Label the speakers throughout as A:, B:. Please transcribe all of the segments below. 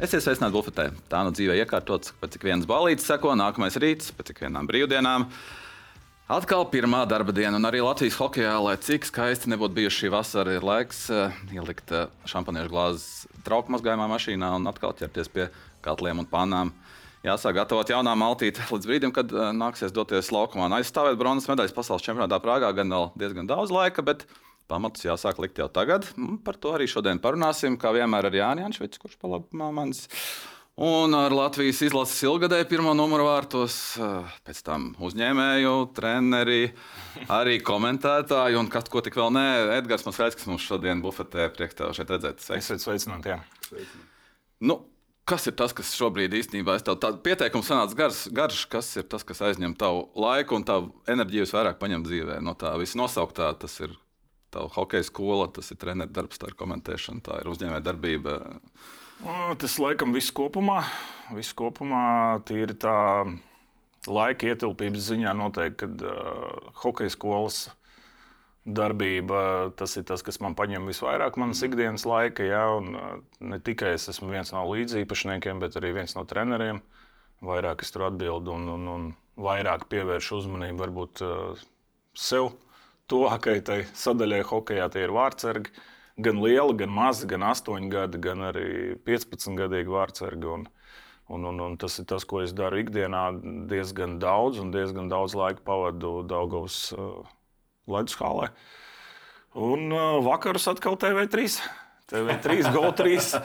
A: Esiet sveicināti bufetē. Tā nu dzīvē iekārtots, pēc cik vienas balīdzes seko, nākamais rīts, pēc cik vienām brīvdienām. Atkal pirmā darba diena, un arī Latvijas hokeja, lai cik skaisti nebūtu bijusi šī vasara, ir laiks uh, ielikt uh, šampaniešu glāzes trauku mazgājumā mašīnā un atkal ķerties pie katliem un pannām. Jāsāk gatavot jaunā maltīte līdz brīdim, kad uh, nāksies doties laukumā aizstāvēt bronzas medaļas pasaules čempionātā Prāgā. Gan vēl diezgan daudz laika, bet pamatus jāsāk likt jau tagad. Par to arī šodien parunāsim. Kā vienmēr ar Jānis Jančevits, kurš palabā manis. Un ar Latvijas izlases ilgadēju pirmo numuru vārtos, pēc tam uzņēmēju, treneri, arī komentētāju un kas ko tik vēl nē. Edgars Maskais, kas mums šodien bufetē priekš tev šeit redzēt.
B: Esiet sveicināti, jā. Sveicināt.
A: Nu, kas ir tas, kas šobrīd īstenībā ir tāds pieteikums, sanāca garš, garš, kas ir tas, kas aizņem tavu laiku un tavu enerģiju visvairāk paņem dzīvē? No tā viss nosauktā, tas ir tā hokeja skola, tas ir treneru darbs, tā ir komentēšana, tā ir uzņēmēja darbība.
B: Tas laikam viss kopumā, viss kopumā tīri tā laika ietilpības ziņā noteikti, kad uh, hokeja skolas darbība, tas ir tas, kas man paņem visvairāk manas ikdienas laika. Ja, un, uh, ne tikai es esmu viens no līdzīpašniekiem, bet arī viens no treneriem. Vairāk es tur atbildu un, un, un vairāk pievēršu uzmanību varbūt uh, sev tuvākajai sadaļai hokeja tie ir vārdsargi. Gan liela, gan maza, gan 8 gadi, gan arī 15 gadīgi vārdsargi. Un, un, un, un tas ir tas, ko es daru ikdienā diezgan daudz, un diezgan daudz laika pavadu Daugavas uh, ledus hālē. Un uh, vakarus atkal TV3. TV3, GO3.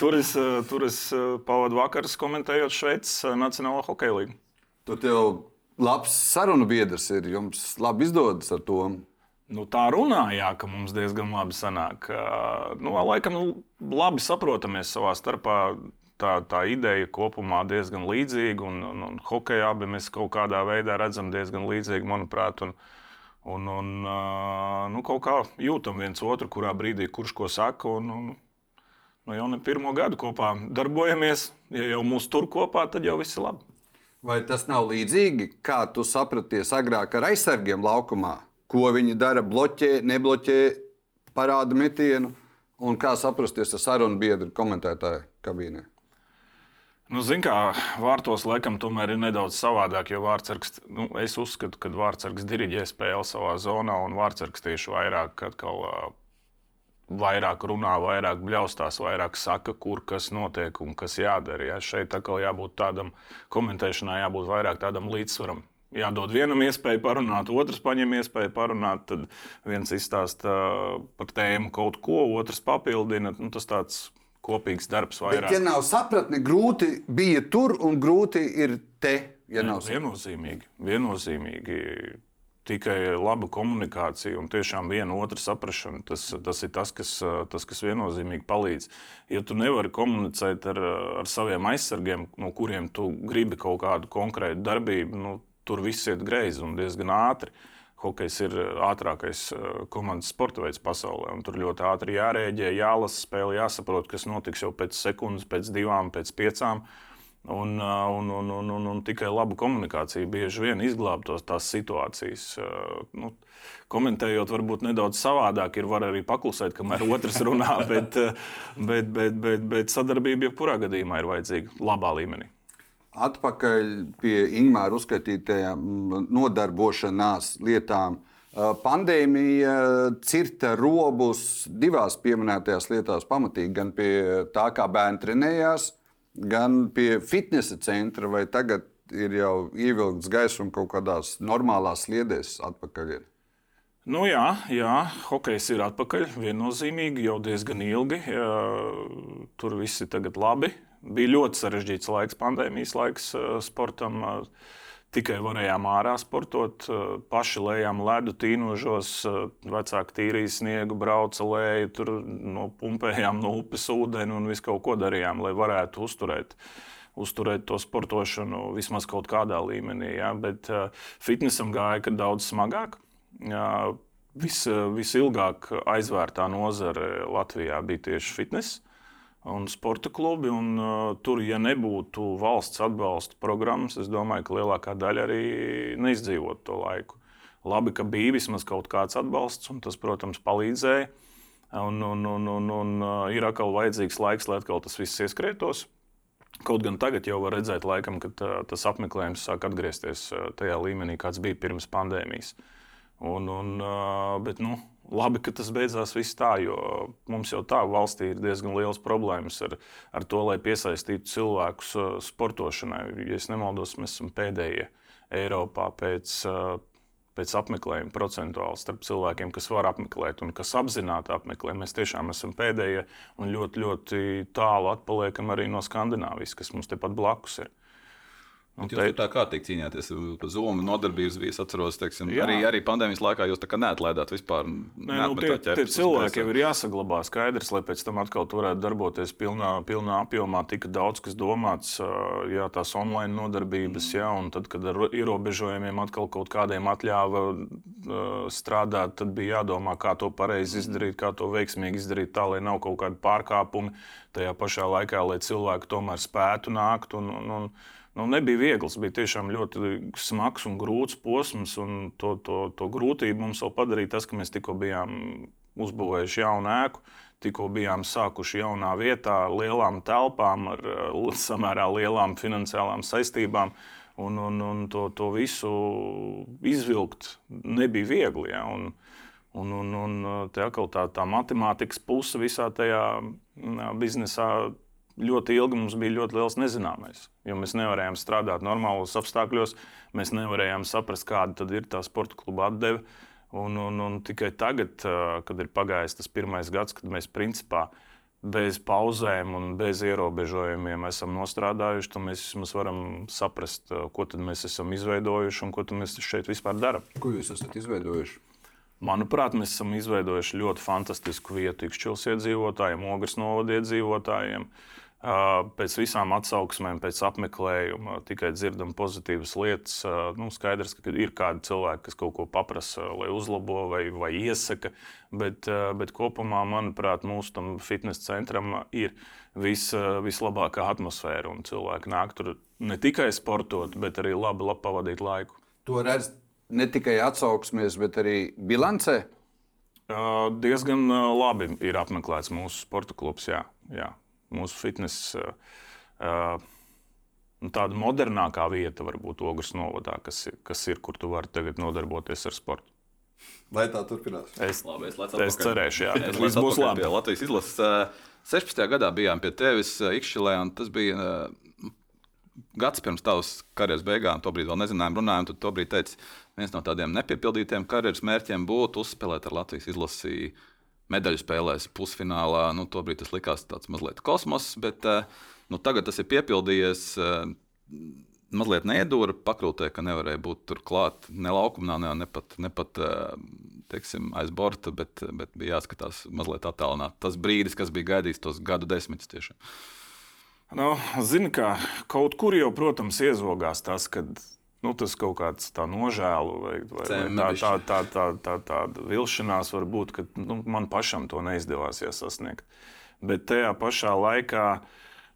B: tur es, uh, tur es uh, pavadu vakarus komentējot Šveices uh, Nacionālo hokeja līniju.
C: Tur jau labs sarunu biedrs ir. Jums labi izdodas ar to.
B: Nu, tā runājā, ka mums diezgan labi sanāk. Nu, laikam, labi saprotamies savā starpā. Tā, tā ideja kopumā diezgan līdzīga, un, un, un hokeja abi mēs kaut kādā veidā redzam diezgan līdzīgi, manuprāt. Un, un, un nu, kaut kā jūtam viens otru, kurā brīdī kurš ko saka. Un, un, nu, jau ne pirmo gadu kopā darbojamies. Ja jau mūsu tur kopā, tad jau viss ir labi.
C: Vai tas nav līdzīgi, kā tu sapraties agrāk ar aizsargiem laukumā? Ko viņi dara, bloķē, nebloķē, parāda metienu, un kā saprasties ar sarunu biedru komentētāju kabīnē?
B: Nu, Ziniet, kā vārtos laikam tomēr ir nedaudz savādāk, jo vārdsargs, nu, es uzskatu, ka vārdsargs diriģē spēli savā zonā, un vārdsargs tieši vairāk atkal vairāk runā, vairāk bļaustās, vairāk saka, kur kas notiek un kas jādara. Ja? Šeit atkal jābūt tādam komentēšanai, jābūt vairāk tādam līdzsvaram. Jādod vienam iespēju parunāt, otrs paņem iespēju parunāt, tad viens izstāsta par tēmu kaut ko, otrs papildina. Nu, tas tāds kopīgs darbs vairāk.
C: Bet, ja nav sapratni, grūti bija tur un grūti ir te. Ja
B: nav viennozīmīgi, viennozīmīgi tikai laba komunikācija un tiešām viena otra saprāšana. Tas, tas ir tas kas, tas, kas viennozīmīgi palīdz. Ja tu nevari komunicēt ar, ar saviem aizsargiem, no kuriem tu gribi kaut kādu konkrētu darbību, nu, tur viss iet greizi un diezgan ātri. Hokejs ir ātrākais komandas sporta veids pasaulē. Tur ļoti ātri jārēģē, jālasa spēle, jāsaprot, kas notiks jau pēc sekundes, pēc divām, pēc piecām. Uh, Un, un, un, un, un, un tikai laba komunikācija bieži vien izglāb tos tās situācijas. Nu, komentējot, varbūt nedaudz savādāk, ir var arī paklusēt, kamēr otrs runā, bet, bet, bet, bet, bet sadarbība jebkurā gadījumā ir vajadzīga labā līmenī.
C: Atpakaļ pie Ingūna uzskaitītajām nodarbošanās lietām. Pandēmija cirta robus divās pieminētajās lietās, pamatīgi gan pie tā, kā bērni trenējās, gan pie fitnesa centra, vai tagad ir jau ievilkts gaismas kaut kādās normālās sliedēs atpakaļ? Ir?
B: Nu jā, jā, hokejs ir atpakaļ. Viennozīmīgi jau diezgan ilgi. Jā, tur viss ir labi. Bija ļoti sarežģīts laiks, pandēmijas laiks sportam. Uh, tikai varējām ārā sportot. Eh, paši lejām ledu tīnožos, eh, vecāki tīrīja sniegu, brauca lēju, tur no pumpējām no upes ūdeni un visu kaut ko darījām, lai varētu uzturēt. Uzturēt to sportošanu vismaz kaut kādā līmenī. Ja? Bet uh, fitnesam gāja daudz smagāk. Ja, vis, visilgāk aizvērtā nozare Latvijā bija tieši fitness un sporta klubi. Un, uh, tur, ja nebūtu valsts atbalsta programmas, es domāju, ka lielākā daļa arī neizdzīvotu to laiku. Labi, ka bija vismaz kaut kāds atbalsts, un tas, protams, palīdzēja. Un, un, un, un, un ir atkal vajadzīgs laiks, lai atkal tas viss ieskrietos. Kaut gan tagad jau var redzēt, laikam, ka tā, tas apmeklējums sāk atgriezties tajā līmenī, kāds bija pirms pandēmijas. Un, un, bet, nu, labi, ka tas beidzās viss tā, jo mums jau tā valstī ir diezgan liels problēmas ar, ar to, lai piesaistītu cilvēkus sportošanai. Ja es nemaldos, mēs esam pēdējie Eiropā pēc pēc apmeklējuma procentuāli starp cilvēkiem, kas var apmeklēt un kas apzināti apmeklē. Mēs tiešām esam pēdējie un ļoti, ļoti tālu atpaliekam arī no Skandināvijas, kas mums tepat blakus ir.
A: Un jūs te... tā kā kārtīgi cīnījāties par Zomu nodarbības, bija, atceros, teiksim, Jā. arī, arī pandēmijas laikā jūs tā kā neatlaidāt vispār.
B: Nē, nu, tie, tie cilvēki jau ir jāsaglabā skaidrs, lai pēc tam atkal varētu darboties pilnā, pilnā apjomā. Tika daudz kas domāts, jā, tās online nodarbības, mm. jā, un tad, kad ar ierobežojumiem atkal kaut kādiem atļāva strādāt, tad bija jādomā, kā to pareizi izdarīt, kā to veiksmīgi izdarīt tā, lai nav kaut kādi pārkāpumi tajā pašā laikā, lai cilvēki tomēr spētu nākt. Un, un, un, nu, nebija viegls. Bija tiešām ļoti smags un grūts posms. Un to, to, to grūtību mums vēl padarīja tas, ka mēs tikko bijām uzbūvējuši jaunu ēku. Tikko bijām sākuši jaunā vietā, lielām telpām, ar samērā lielām finansiālām saistībām. Un, un, un to, to visu izvilkt nebija viegli. Ja? Un, un, un, un tā, tā, tā matemātikas puse visā tajā biznesā ļoti ilgi mums bija ļoti liels nezināmais. Jo mēs nevarējām strādāt normālos apstākļos, mēs nevarējām saprast, kāda ir tā sporta kluba atdeve. Un, un, un tikai tagad, kad ir pagājis tas pirmais gads, kad mēs principā bez pauzēm un bez ierobežojumiem esam nostrādājuši, tad mēs vismaz varam saprast, ko mēs esam izveidojuši un ko mēs šeit vispār darām.
C: Ko jūs esat izveidojuši?
B: Manuprāt, mēs esam izveidojuši ļoti fantastisku vietu Ikšķils iedzīvotājiem, Ogres novada iedzīvotājiem. Uh, Pēc visām atsauksmēm, pēc apmeklējuma tikai dzirdam pozitīvas lietas. Nu, skaidrs, ka ir kādi cilvēki, kas kaut ko paprasa, lai uzlabo vai, vai iesaka, bet, bet kopumā, manuprāt, mūsu tam fitnes centram ir vis, vislabākā atmosfēra. Cilvēki nāk tur ne tikai sportot, bet arī labi, labi pavadīt laiku.
C: To redz ne tikai atsauksmēs, bet arī bilancē.
B: Diezgan labi ir apmeklēts mūsu sporta klubs. Jā, jā mūsu fitnesa. Uh, nu, tāda modernākā vieta var būt Ogres novadā, kas, kas ir, kur tu vari tagad nodarboties ar sportu.
C: Lai tā turpinās.
B: Es, labi, es, es cerēšu, jā,
A: tas viss būs labi. Latvijas izlases 16. gadā bijām pie tevis Ikšķilē, un tas bija gads pirms tavas karjeras beigām. Tobrīd vēl nezinājām, runājām. Tu tobrīd teici, viens no tādiem nepiepildītiem karjeras mērķiem būtu uzspēlēt ar Latvijas izlasīju medaļu spēlēs pusfinālā. Nu, tobrīd tas likās tāds mazliet kosmos, bet eh, nu, tagad tas ir piepildījies. Eh, mazliet neiedūra pakrūtē, ka nevarēja būt tur klāt ne laukumā, ne, ne pat, ne pat eh, teiksim, aiz borta, bet, bet bija jāskatās mazliet attālināt. Tas brīdis, kas bija gaidīts tos gadu desmitus tiešām.
B: Nu, Zini, kā kaut kur jau, protams, iezogās tas, kad nu, tas kaut kāds tā nožēlu vai, vai, vai tā, tā, tā, tā, tā, tā vilšanās var būt, ka nu, man pašam to neizdevās sasniegt. Bet tajā pašā laikā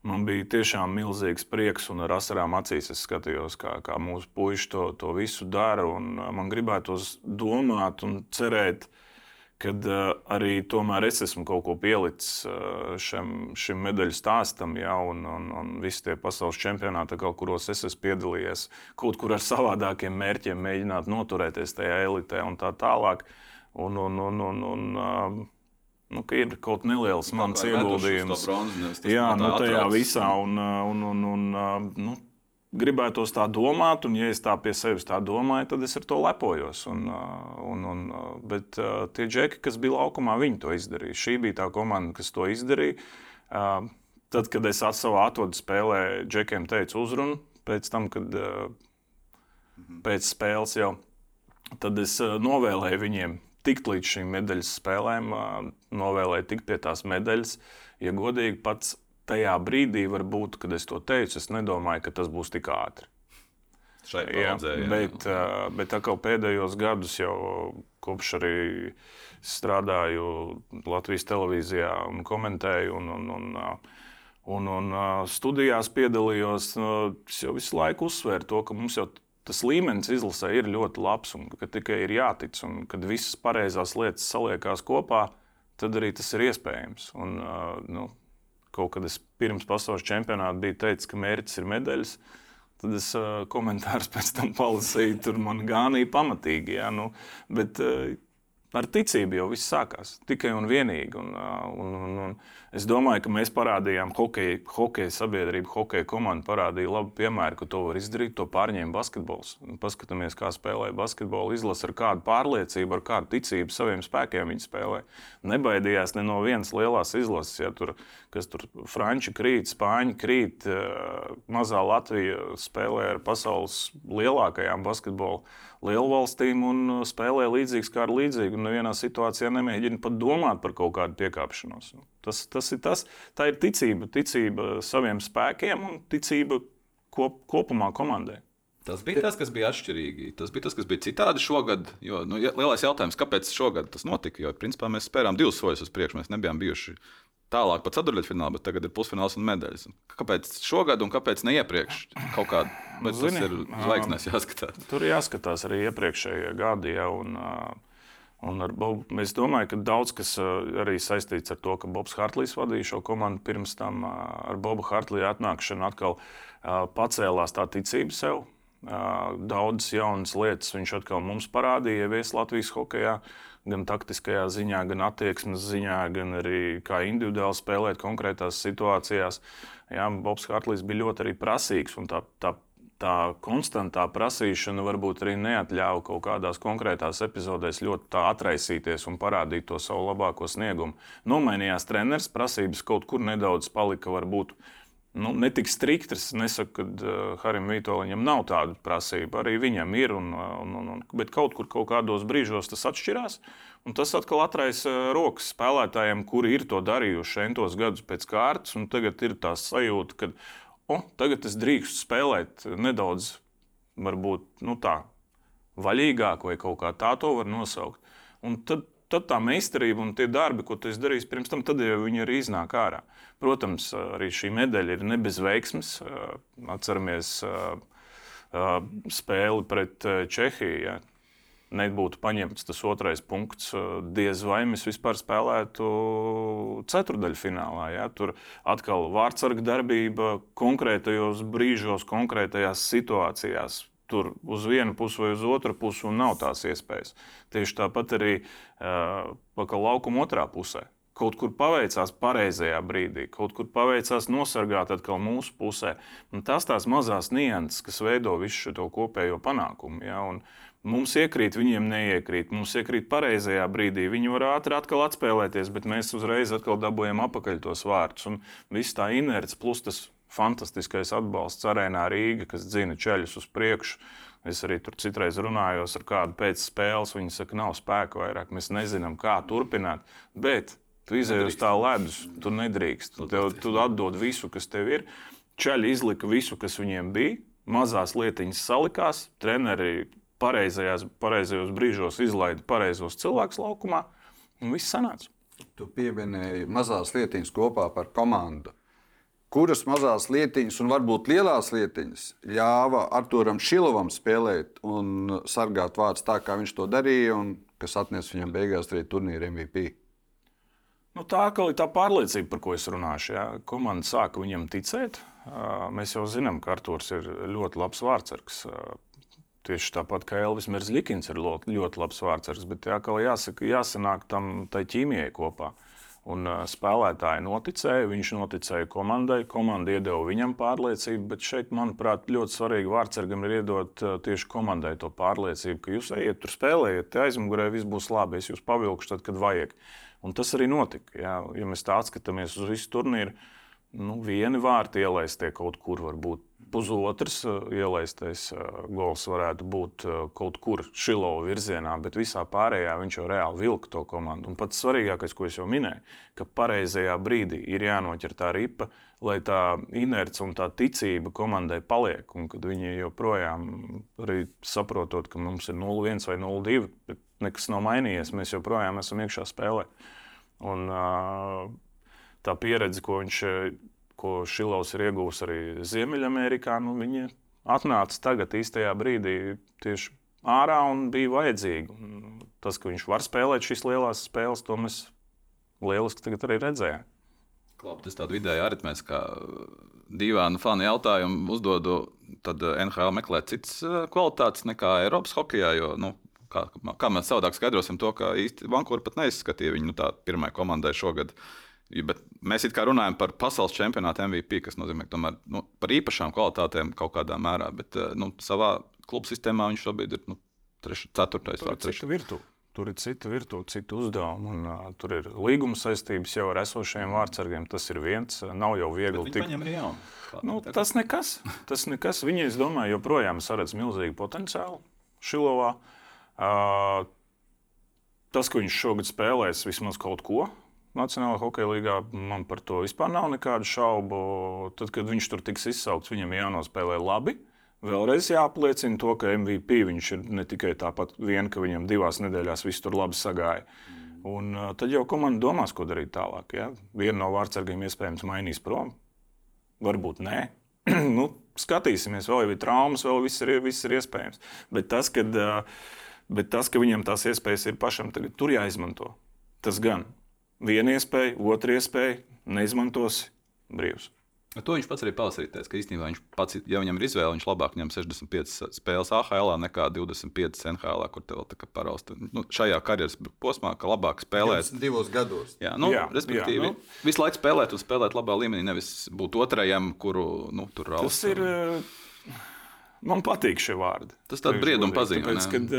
B: man bija tiešām milzīgs prieks un ar asarām acīs es skatījos, kā, kā mūsu puiši to, to visu dara. Man gribētos domāt un cerēt, ka kad uh, arī tomēr es esmu kaut ko pielicis uh, šim, šim medaļu stāstam, ja, un, un, un visi tie pasaules čempionāti, kuros es esmu piedalījies, kaut kur ar savādākiem mērķiem mēģināt noturēties tajā elitē un tā tālāk. Un, un, un, un, un, uh, nu, ir kaut neliels mans ieguldījums. Jā, nu, tajā visā. Un, un, un, un, nu, gribētos tā domāt, un, ja es tā pie sevis tā domāju, tad es ar to lepojos. Un, un, un, bet tie džeki, kas bija laukumā, viņi to izdarīja. Šī bija tā komanda, kas to izdarīja. Tad, kad es savā atvodu spēlē džekiem teicu uzrunu, pēc tam, kad pēc spēles jau, tad es novēlēju viņiem tikt līdz šīm medaļas spēlēm, novēlēju tikt pie tās medaļas. Ja godīgi, pats tajā brīdī, varbūt, kad es to teicu, es nedomāju, ka tas būs tik ātri.
A: Šai paudzē,
B: jā, bet, jā. bet atkal pēdējos gadus, jau kopš arī strādāju Latvijas televīzijā un komentēju, un, un, un, un, un studijās piedalījos, es jau visu laiku uzsvēru to, ka mums jau tas līmenis izlasē ir ļoti labs un ka tikai ir jātic, un kad visas pareizās lietas saliekās kopā, tad arī tas ir iespējams. Un, nu, kaut kad es pirms pasaules čempionāta biju teicis, ka mērķis ir medaļas. Tad es uh, komentārus pēc tam palasīju, tur man gānīja pamatīgi. Jā, nu, bet uh, ar ticību jau viss sākās. Tikai un vienīgi. Un, un, un, un es domāju, ka mēs parādījām, hokeja, hokeja sabiedrība, hokeja komanda parādīja labu piemēru, ka to var izdarīt. To pārņēma basketbols. Paskatāmies, kā spēlē basketbolu izlase ar kādu pārliecību, ar kādu ticību saviem spēkiem viņi spēlē. Nebaidījās ne no vienas lielās izlases, ja tur, kas tur franči krīt, spāņi krīt. Mazā Latvija spēlē ar pasaules lielākajām basketbola lielvalstīm un uh, spēlē līdzīgs kā ar līdzīgu. Nevienā situācijā nemēģina pat domāt par kaut kādu piekāpšanos. Tas, tas ir tas, tā ir ticība, ticība saviem spēkiem un ticība kop, kopumā komandai.
A: Tas bija tas, kas bija atšķirīgi. Tas bija tas, kas bija citādi šogad. Jo, nu, lielais jautājums, kāpēc šogad tas notika? Jo, principā, mēs spērām divus soļus uz priekšu. Mēs nebijām bijuši tālāk pat ceturdaļfinālā, bet tagad ir pusfināls un medaļas. Kāpēc šogad un kāpēc ne iepriekš? Kaut kāda bet Zini, tas ir zvaigznēs jāskatās.
B: Tur jāskatās arī iepriekšējie gadi. Ja, un, Un ar Bobu, es domāju, ka daudz kas arī saistīts ar to, ka Bobs Hartlīs vadīja šo komandu. Pirms tam ar Bobu Hartlīju atnākšanu atkal pacēlās tā ticība sev. Daudzas jaunas lietas viņš atkal mums parādīja, ievies Latvijas hokeja gan taktiskajā ziņā, gan attieksmes ziņā, gan arī kā individuāli spēlēt konkrētās situācijās. Jā, Bobs Hartlīs bija ļoti prasīgs un tā, tā, tā konstantā prasīšana varbūt arī neatļāva kaut kādās konkrētās epizodēs ļoti atraisīties un parādīt to savu labāko sniegumu. Nomainījās treneris, prasības kaut kur nedaudz palika varbūt nu, ne tik strikti. Es nesaku, ka uh, Harim Vitoļam nav tāda prasība. Arī viņam ir, un, un, un, un, bet kaut kur kaut kādos brīžos tas atšķirās. Un tas atkal atraisa rokas spēlētājiem, kuri ir to darījuši centos gadus pēc kārtas. Tagad ir tā sajūta, ka oh, tagad es drīkstu spēlēt nedaudz, varbūt nu, tā, vaļīgāk, vai kaut kā tā to var nosaukt. Un tad tad tā meistarība un tie darbi, ko tu esi darījis pirms tam, tad jau viņi arī iznāk ārā. Protams, arī šī medaļa ir ne bez veiksmes. Atceramies spēli pret Čehiju. Ja. Nebūtu paņemts tas otrais punkts, diez vai mēs vispār spēlētu ceturdaļfinālā. Ja. Tur atkal vārdsarga darbība konkrētajos brīžos, konkrētajās situācijās tur uz vienu pusi vai uz otru pusi, nav tās iespējas. Tieši tāpat arī uh, laukuma otrā pusē. Kaut kur paveicās pareizajā brīdī, kaut kur paveicās nosargāt atkal mūsu pusē. Un tas tās mazās nianses, kas veido visu šo kopējo panākumu. Ja? Un mums iekrīt, viņiem neiekrīt. Mums iekrīt pareizajā brīdī. Viņi var ātri atkal atspēlēties, bet mēs uzreiz atkal dabūjam apakaļ tos vārdus. Un viss tā inerce plus tas fantastiskais atbalsts arēnā Rīga, kas dzina ceļus uz priekšu. Es arī tur citreiz runāju ar kādu pēc spēles. Viņi saka, nav spēka vairāk, mēs nezinām, kā turpināt. Bet tu izēj uz tā ledus, tu nedrīkst. Tev, tu atdod visu, kas tev ir. Ceļi izlika visu, kas viņiem bija. Mazās lietiņas salikās, treneri pareizajos, pareizajos brīžos izlaida pareizos cilvēkus laukumā, un viss sanāca.
C: Tu pieminēji mazās lietiņas kopā par komandu kuras mazās lietiņas un varbūt lielās lietiņas ļāva Arturam Šilovam spēlēt un sargāt vārdus tā, kā viņš to darīja, un kas atnesa viņam beigās arī turnīra MVP.
B: Nu, tā ir tā pārliecība, par ko es runāšu. Ja. Komanda sāka viņam ticēt. Mēs jau zinām, ka Arthurs ir ļoti labs vārdsargs. Tieši tāpat kā Elvis Merzlikins ir ļoti, labs vārdsargs, bet jā, jāsaka, jāsanāk tam tai ķīmijai kopā. Uh, Un uh, spēlētāji noticēja, viņš noticēja komandai, komanda iedeva viņam pārliecību, bet šeit, manuprāt, ļoti svarīgi vārdsargam ir iedot uh, tieši komandai to pārliecību, ka jūs ejiet tur spēlējiet, aizmugurē viss būs labi, es jūs pavilkšu tad, kad vajag. Un tas arī notika. Jā. Ja mēs tā atskatāmies uz visu turnīru, nu, vieni vārti ielaistie kaut kur varbūt pusotrs eh, ielaistais eh, gols varētu būt eh, kaut kur Šilova virzienā, bet visā pārējā viņš jau reāli vilka to komandu. Un pats svarīgākais, ko es jau minēju, ka pareizajā brīdī ir jānoķer tā ripa, lai tā inerce un tā ticība komandai paliek. Un kad viņi joprojām arī saprotot, ka mums ir 0-1 vai 0-2, bet nekas nav mainījies, mēs joprojām esam iekšā spēlē. Un, tā pieredze, ko viņš ko Šilovs ir ieguvis arī Ziemeļamerikā, nu, viņi atnāca tagad īstajā brīdī tieši ārā un bija vajadzīgi. Tas, ka viņš var spēlēt šīs lielās spēles, to mēs lieliski arī redzējām.
A: Klāt, es tādu vidēju aritmētiskā dīvainu fanu jautājumu uzdodu. Tad NHL meklē citas kvalitātes nekā Eiropas hokeja. Jo, nu, kā, kā mēs savādāk skaidrosim to, ka īsti Vankūra pat neizskatīja viņu nu, tā pirmā komandai šogad. Bet mēs it kā runājam par pasaules čempionāta MVP, kas nozīmē tomēr, nu, par īpašām kvalitātēm kaut kādā mērā. Bet eh, nu, savā klubu sistēmā viņš šobrīd ir nu, 4. vai
B: 3. Tur ir cita virtuve, cita uzdevuma. Un, uh, tur ir līguma saistības jau ar esošajiem vārdsargiem. Tas ir viens. Nav jau viegli
A: tikt.
B: Nu, tas nekas. Tas nekas. Viņi, es domāju, joprojām saredz milzīgu potenciālu Šilovā. Uh, tas, ka viņš šogad spēlēs vismaz kaut ko. Nacionālajā hokeja līnijā man par to vispār nav nekādu šaubu. Tad, kad viņš tur tiks izsaukts, viņam jānospēlē labi. Vēlreiz jāapliecina to, ka MVP viņš ir ne tikai tāpat vien, ka viņam divās nedēļās viss tur labi sagāja. Un tad jau komanda domās, ko darīt tālāk. Ja? Vienu no vārdsargiem iespējams mainīs prom. Varbūt nē. nu, skatīsimies, vēl ir traumas, vēl viss ir, viss ir iespējams. Bet tas, kad, uh, bet tas, ka viņam tās iespējas ir pašam, tagad tur jāizmanto. Tas gan viena iespēja, otra iespēja, neizmantos brīvs.
A: To viņš pats arī palasīja, ka īstenībā viņš pats, ja viņam ir izvēle, viņš labāk ņem 65 spēles AHL nekā 25 NHL, kur tev tā kā parausta. Nu, šajā karjeras posmā, ka labāk spēlēt.
C: Divos gados.
A: Jā, nu, jā, respektīvi, jā, nu. visu laiku spēlēt un spēlēt labā līmenī, nevis būt otrajam, kuru nu, tur rausta.
B: Tas ir. Eh, man patīk šie vārdi.
A: Tas tāds brieduma pazīme.
B: Kad,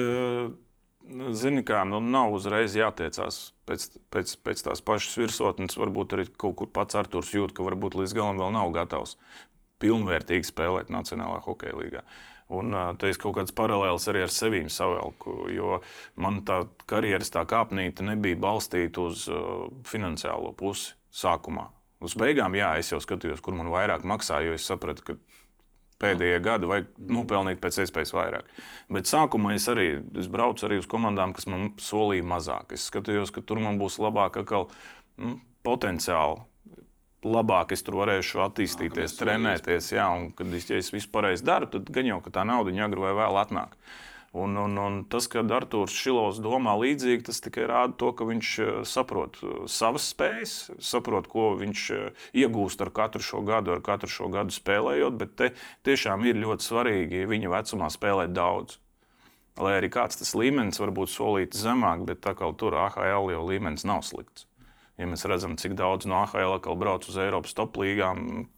B: Nu, zini, kā nu, nav uzreiz jātiecās pēc, pēc, pēc tās pašas virsotnes. Varbūt arī kaut kur pats Arthurs jūt, ka varbūt līdz galam vēl nav gatavs pilnvērtīgi spēlēt Nacionālajā hokeja līnijā. Un te es kaut kādas paralēlas arī ar sevi savelku, jo man tā karjeras tā kāpnīte nebija balstīta uz uh, finansiālo pusi sākumā. Uz beigām, jā, es jau skatījos, kur man vairāk maksā, jo es sapratu, ka pēdējie gadi, vajag nopelnīt pēc iespējas vairāk. Bet sākumā es arī es braucu arī uz komandām, kas man solīja mazāk. Es skatījos, ka tur man būs labāk atkal, nu, potenciāli. Labāk es tur varēšu attīstīties, trenēties. Jā, un, kad es, ja es visu pareizi daru, tad gan jau tā nauda agri vai vēl atnāk. Un, un, un tas, ka Arthurs Šilovs domā līdzīgi, tas tikai rāda to, ka viņš eh, saprot eh, savas spējas, saprot, ko viņš eh, iegūst ar katru šo gadu, ar katru šo gadu spēlējot. Bet te tiešām ir ļoti svarīgi viņa vecumā spēlēt daudz. Lai arī kāds tas līmenis var būt solīts zemāk, bet tā kā tur AHL jau līmenis nav slikts. Ja mēs redzam, cik daudz no AHL brauc uz Eiropas top līgām,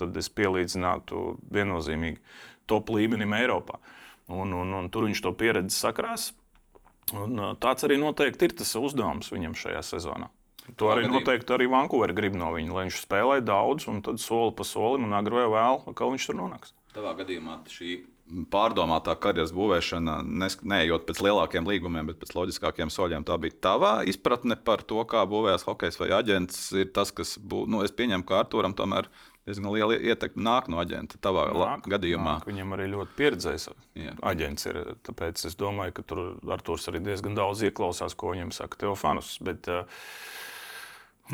B: tad es pielīdzinātu viennozīmīgi top līmenim Eiropā. Uh, Un, un, un tur viņš to pieredzi sakrās. Un, tāds arī noteikti ir tas uzdevums viņam šajā sezonā. To arī noteikti arī Vankūverā grib no viņa, lai viņš spēlē daudz, un tad soli pa solim, un agrāk vēlāk, kā viņš tur nonāks.
A: Tavā gadījumā šī pārdomātā karjeras būvēšana, neejot pēc lielākiem līgumiem, bet pēc loģiskākiem soļiem, tā bija tava izpratne par to, kā būvējas hokejs vai aģents. Ir tas, kas, bū, nu, es pieņemu, ka Arturam tomēr ir diezgan liela ietekme nāk no aģenta. Tavā nāk, gadījumā
B: nāk, viņam arī ļoti pieredzējis aģents. Ir, tāpēc es domāju, ka tur Arthurs arī diezgan daudz ieklausās, ko viņam saka Teofanus. Bet, uh,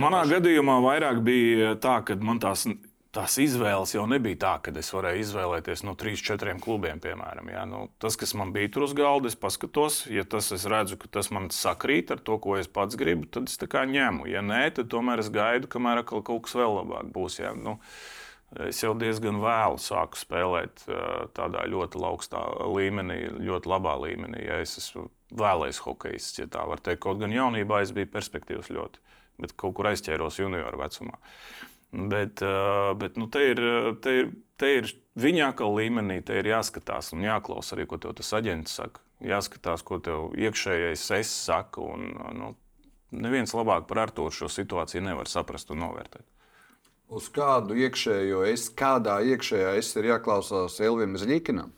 B: manā gadījumā vairāk bija tā, ka man tās tās izvēles jau nebija tā, ka es varēju izvēlēties no trīs, četriem klubiem, piemēram. Ja? Nu, tas, kas man bija tur uz galda, es paskatos, ja tas es redzu, ka tas man sakrīt ar to, ko es pats gribu, tad es ņemu. Ja nē, tad tomēr es gaidu, kamēr kaut kas vēl labāk būs. Ja? Nu, Es jau diezgan vēlu sāku spēlēt tādā ļoti augstā līmenī, ļoti labā līmenī. Ja es esmu vēlējis hokejists, ja tā var teikt. Kaut gan jaunībā es biju perspektīvs ļoti, bet kaut kur aizķēros junioru vecumā. Uh, Bet, eh, bet nu, te, ir, te, ir, te ir viņa atkal līmenī, te ir jāskatās un jāklausa arī, ko tas aģents saka. Jāskatās, ko tev iekšējais es saka. Un, nu, neviens labāk par Arthuru šo situāciju nevar saprast un novērtēt.
C: Uz kādu iekšējo es, kādā iekšējā es ir jāklausās Elvim Zļikinam.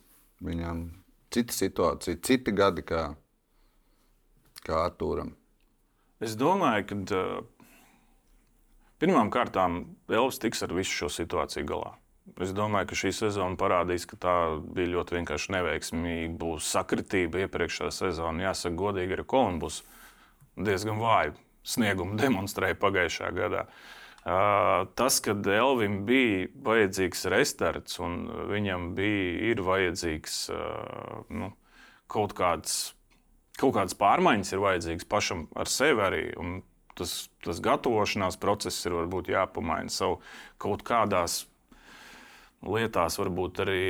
C: Viņam cita situācija, citi gadi kā, kā Arturam.
B: Es domāju, ka Pirmām kārtām Elvis tiks ar visu šo situāciju galā. Es domāju, ka šī sezona parādīs, ka tā bija ļoti vienkārši neveiksmīga. Sakritība iepriekšējā sezonā. Jāsaka, godīgi, arī Kolumbus diezgan vāju sniegumu demonstrēja pagājušajā gadā. Uh, tas, ka Elvim bija vajadzīgs restarts un viņam bija vajadzīgs uh, nu, kaut, kāds, kaut kādas pārmaiņas, ir vajadzīgas pašam ar sevi arī. Un tas, tas gatavošanās process ir varbūt jāpamaina savu kaut kādās lietās, varbūt arī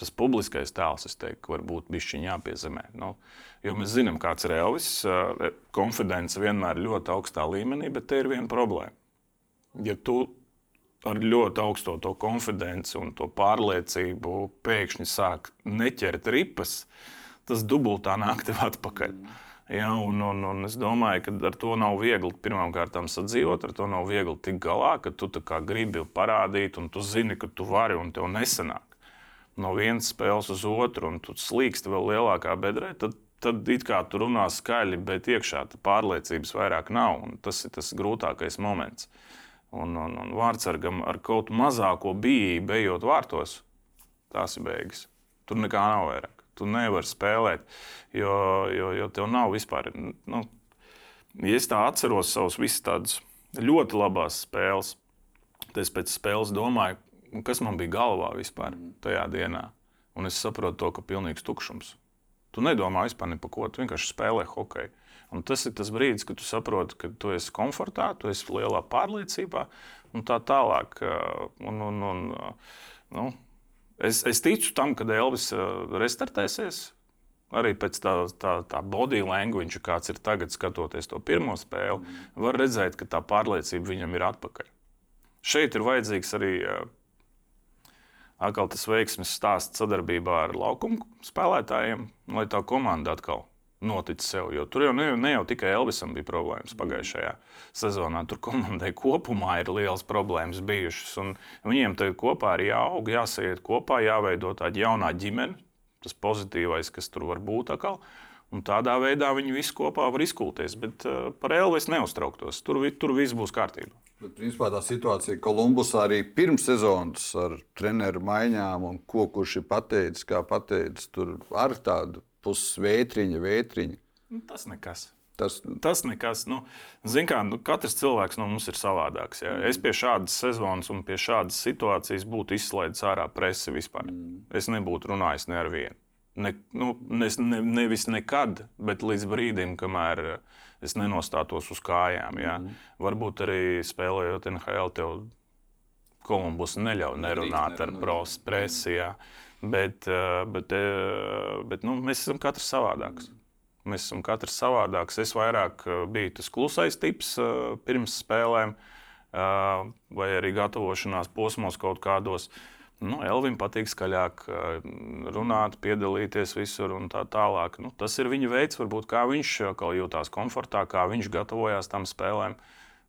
B: tas publiskais tēls, es teiktu, varbūt bišķiņā jāpiezemē. Nu, jo mēs zinām, kāds ir Elvis. Konfidence vienmēr ir ļoti augstā līmenī, bet te ir viena problēma. Ja tu ar ļoti augsto to konfidenci un to pārliecību pēkšņi sāk neķert ripas, tas dubultā nāk tev atpakaļ. Ja, un, un, un es domāju, ka ar to nav viegli pirmkārt sadzīvot, ar to nav viegli tikt galā, ka tu gribi parādīt, un tu zini, ka tu vari un tev nesanāk no vienas spēles uz otru, un tu slīksti vēl lielākā bedrē, tad, tad it kā tu runā skaļi, bet iekšā pārliecības vairāk nav. Tas ir tas grūtākais moments. Un, un, un vārdsargam ar kaut mazāko bijību, ejot vārtos, tās ir beigas. Tur nekā nav vairāk. Tu nevari spēlēt, jo, jo, jo tev nav vispār. Nu, ja es tā atceros savus visus tādus ļoti labās spēles, tad es pēc spēles domāju, kas man bija galvā vispār tajā dienā. Un es saprotu to, ka ir pilnīgs tukšums. Tu nedomā vispār ne par ko, tu vienkārši spēlē hokeju. Un tas ir tas brīdis, kad tu saproti, ka tu esi komfortā, tu esi lielā pārliecībā un tā tālāk. Un, un, un, nu, es, es ticu tam, ka Elvis restartēsies. Arī pēc tā, tā, tā body language, kāds ir tagad, skatoties to pirmo spēli, var redzēt, ka tā pārliecība viņam ir atpakaļ. Šeit ir vajadzīgs arī atkal tas veiksmes stāsts sadarbībā ar laukumu spēlētājiem, lai tā komanda atkal notic sev. Jo tur jau ne, ne jau tikai Elvisam bija problēmas pagājušajā sezonā. Tur komandai kopumā ir liels problēmas bijušas. Viņiem tagad kopā ir jāaug, jāsaiet kopā, jāveido tāda jaunā ģimene, tas pozitīvais, kas tur var būt atkal. Un tādā veidā viņi visi kopā var izkulties. Bet uh, par Elvisu neuztrauktos. Tur, tur viss būs kārtībā.
C: Bet, principā, tā situācija Kolumbusā arī pirms sezonas ar treneru maiņām un ko kurš ir pateicis, kā pateicis, tur ar tādu pusvētriņa, vētriņa.
B: Nu, tas nekas.
C: Tas,
B: tas nekas. Nu, Ziniet, kā nu, katrs cilvēks no mums ir savādāks. Ja? Es pie šādas sezonas un pie šādas situācijas būtu izslaidis ārā presi vispār. Mm. Es nebūtu runājis ne ar vienu. Ne, nu, ne, ne, nevis nekad, bet līdz brīdim, kamēr es nenostātos uz kājām. Ja? Mm. Varbūt arī spēlējot NHL, tev Kolumbus neļauj nerunāt ar presi. Ja? Bet, eh, bet, eh, bet nu, mēs esam katrs savādāks. Mēs esam katrs savādāks. Es vairāk eh, biju tas klusais tips pirms spēlēm, vai arī gatavošanās posmos kaut kādos. Nu, Elvim patīk skaļāk runāt, piedalīties visur un tā tālāk. Nu, tas ir viņa veids, varbūt, kā viņš jutās komfortā, kā viņš gatavojās tam spēlēm.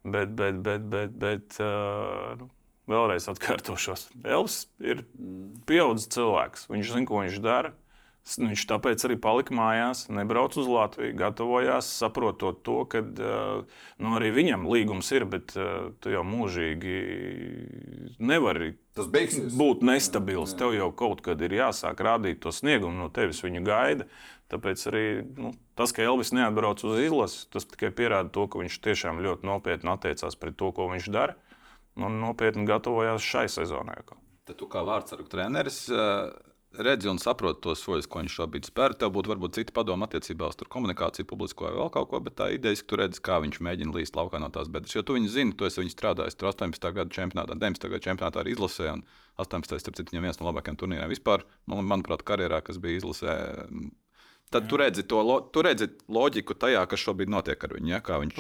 B: Bet, bet, bet, bet, bet uh, vēlreiz atkārtošos. Elvis ir pieaugušs cilvēks. Viņš zina, ko viņš dara. Viņš tāpēc arī palika mājās, nebrauca uz Latviju, gatavojās, saprotot to, ka nu, arī viņam līgums ir, bet tu jau mūžīgi nevari būt nestabils. Tev jau kaut kad ir jāsāk rādīt to sniegumu, no tevis viņa gaida. Tāpēc arī nu, tas, ka Elvis neatbrauc uz izlasi, tas tikai pierāda to, ka viņš tiešām ļoti nopietni attiecās pret to, ko viņš dara, un nopietni gatavojās šai sezonai.
A: Tad tu kā vārdsargu treneris. Uh redzi un saproti tos soļus, ko viņš šobrīd spēr. Tev būtu varbūt citi padomi attiecībā uz komunikāciju, publisko vai vēl kaut ko, bet tā ideja, ka tu redzi, kā viņš mēģina līst laukā no tās bedres. Jo tu viņu zini, tu esi viņu strādājis 18. gada čempionātā, 19. gada čempionātā arī izlasē. 18. starp citu, viņam viens no labākajiem turnīriem vispār, man, manuprāt, karjerā, kas bija izlasē. Tad tu redzi, to, tu redzi loģiku tajā, kas šobrīd notiek ar viņu, ja? kā viņš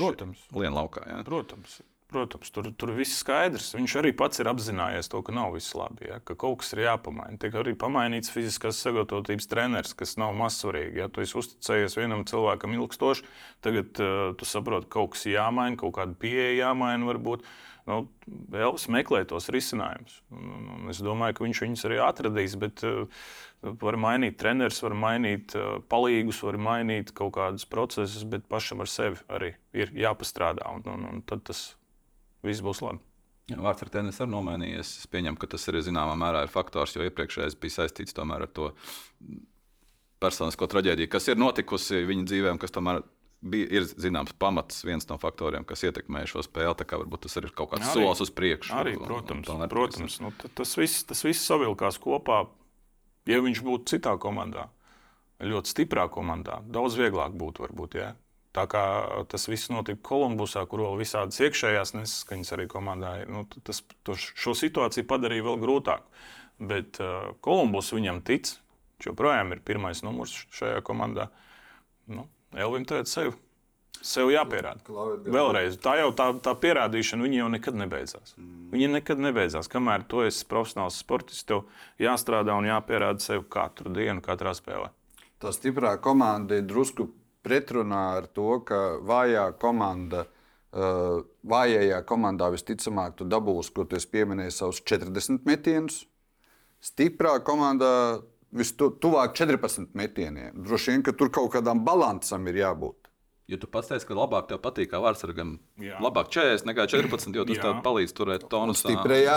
A: lien laukā. Ja?
B: Protams. Protams, tur, tur viss skaidrs. Viņš arī pats ir apzinājies to, ka nav viss labi, ja, ka kaut kas ir jāpamaina. Tiek arī pamainīts fiziskās sagatavotības treneris, kas nav mazsvarīgi. Ja tu esi uzticējies vienam cilvēkam ilgstoši, tagad uh, tu saproti, ka kaut kas jāmaina, kaut kāda pieeja jāmaina. Varbūt. Nu, Elvis meklē tos risinājumus. Es domāju, ka viņš viņus arī atradīs. Bet, uh, Var mainīt trenerus, var mainīt uh, palīgus, var mainīt kaut kādus procesus, bet pašam ar sevi arī ir jāpastrādā. Un, un, un tad tas viss būs labi.
A: Jā, vārds ar tenisi arī nomainījies. Es pieņemu, ka tas arī zināmā mērā ir faktors, jo iepriekšējais bija saistīts ar to personisko traģēdiju, kas ir notikusi viņa dzīvēm, kas tomēr bija, ir zināms pamats, viens no faktoriem, kas ietekmēja šo spēli. Tā kā varbūt tas ir kaut kāds arī, solis uz priekšu.
B: Arī, protams, un, un protams nu, tas, viss, tas viss savilkās kopā. Ja viņš būtu citā komandā, ļoti stiprā komandā, daudz vieglāk būtu varbūt. Ja? Tā kā tas viss notika Kolumbusā, kur vēl visādas iekšējās nesaskaņas arī komandā. Nu, tas to, šo situāciju padarīja vēl grūtāku. Bet uh, Kolumbus viņam tic. Viņš joprojām ir pirmais numurs šajā komandā. Nu, Elvim tagad sev, sev jāpierāda. Vēlreiz, tā jau tā, tā pierādīšana, viņa jau nekad nebeidzās. Mm. Viņa nekad nebeidzās. Kamēr tu esi profesionāls sportists, tev jāstrādā un jāpierāda sev katru dienu, katrā spēlē.
C: Tā stiprā komanda ir drusku pretrunā ar to, ka vājā komanda. Uh, vājajā komandā visticamāk, tu dabūsi, ko tu pieminēji, savus 40 metienus. Stiprā komandā vistuvāk 14 metieniem. Droši vien, ka tur kaut kādam balansam ir jābūt.
A: Jo tu pats teici, ka labāk tev patīk, kā vārdsargam. Labāk 40 nekā 14, jo tas tev palīdz turēt tonu.
C: Stiprējā,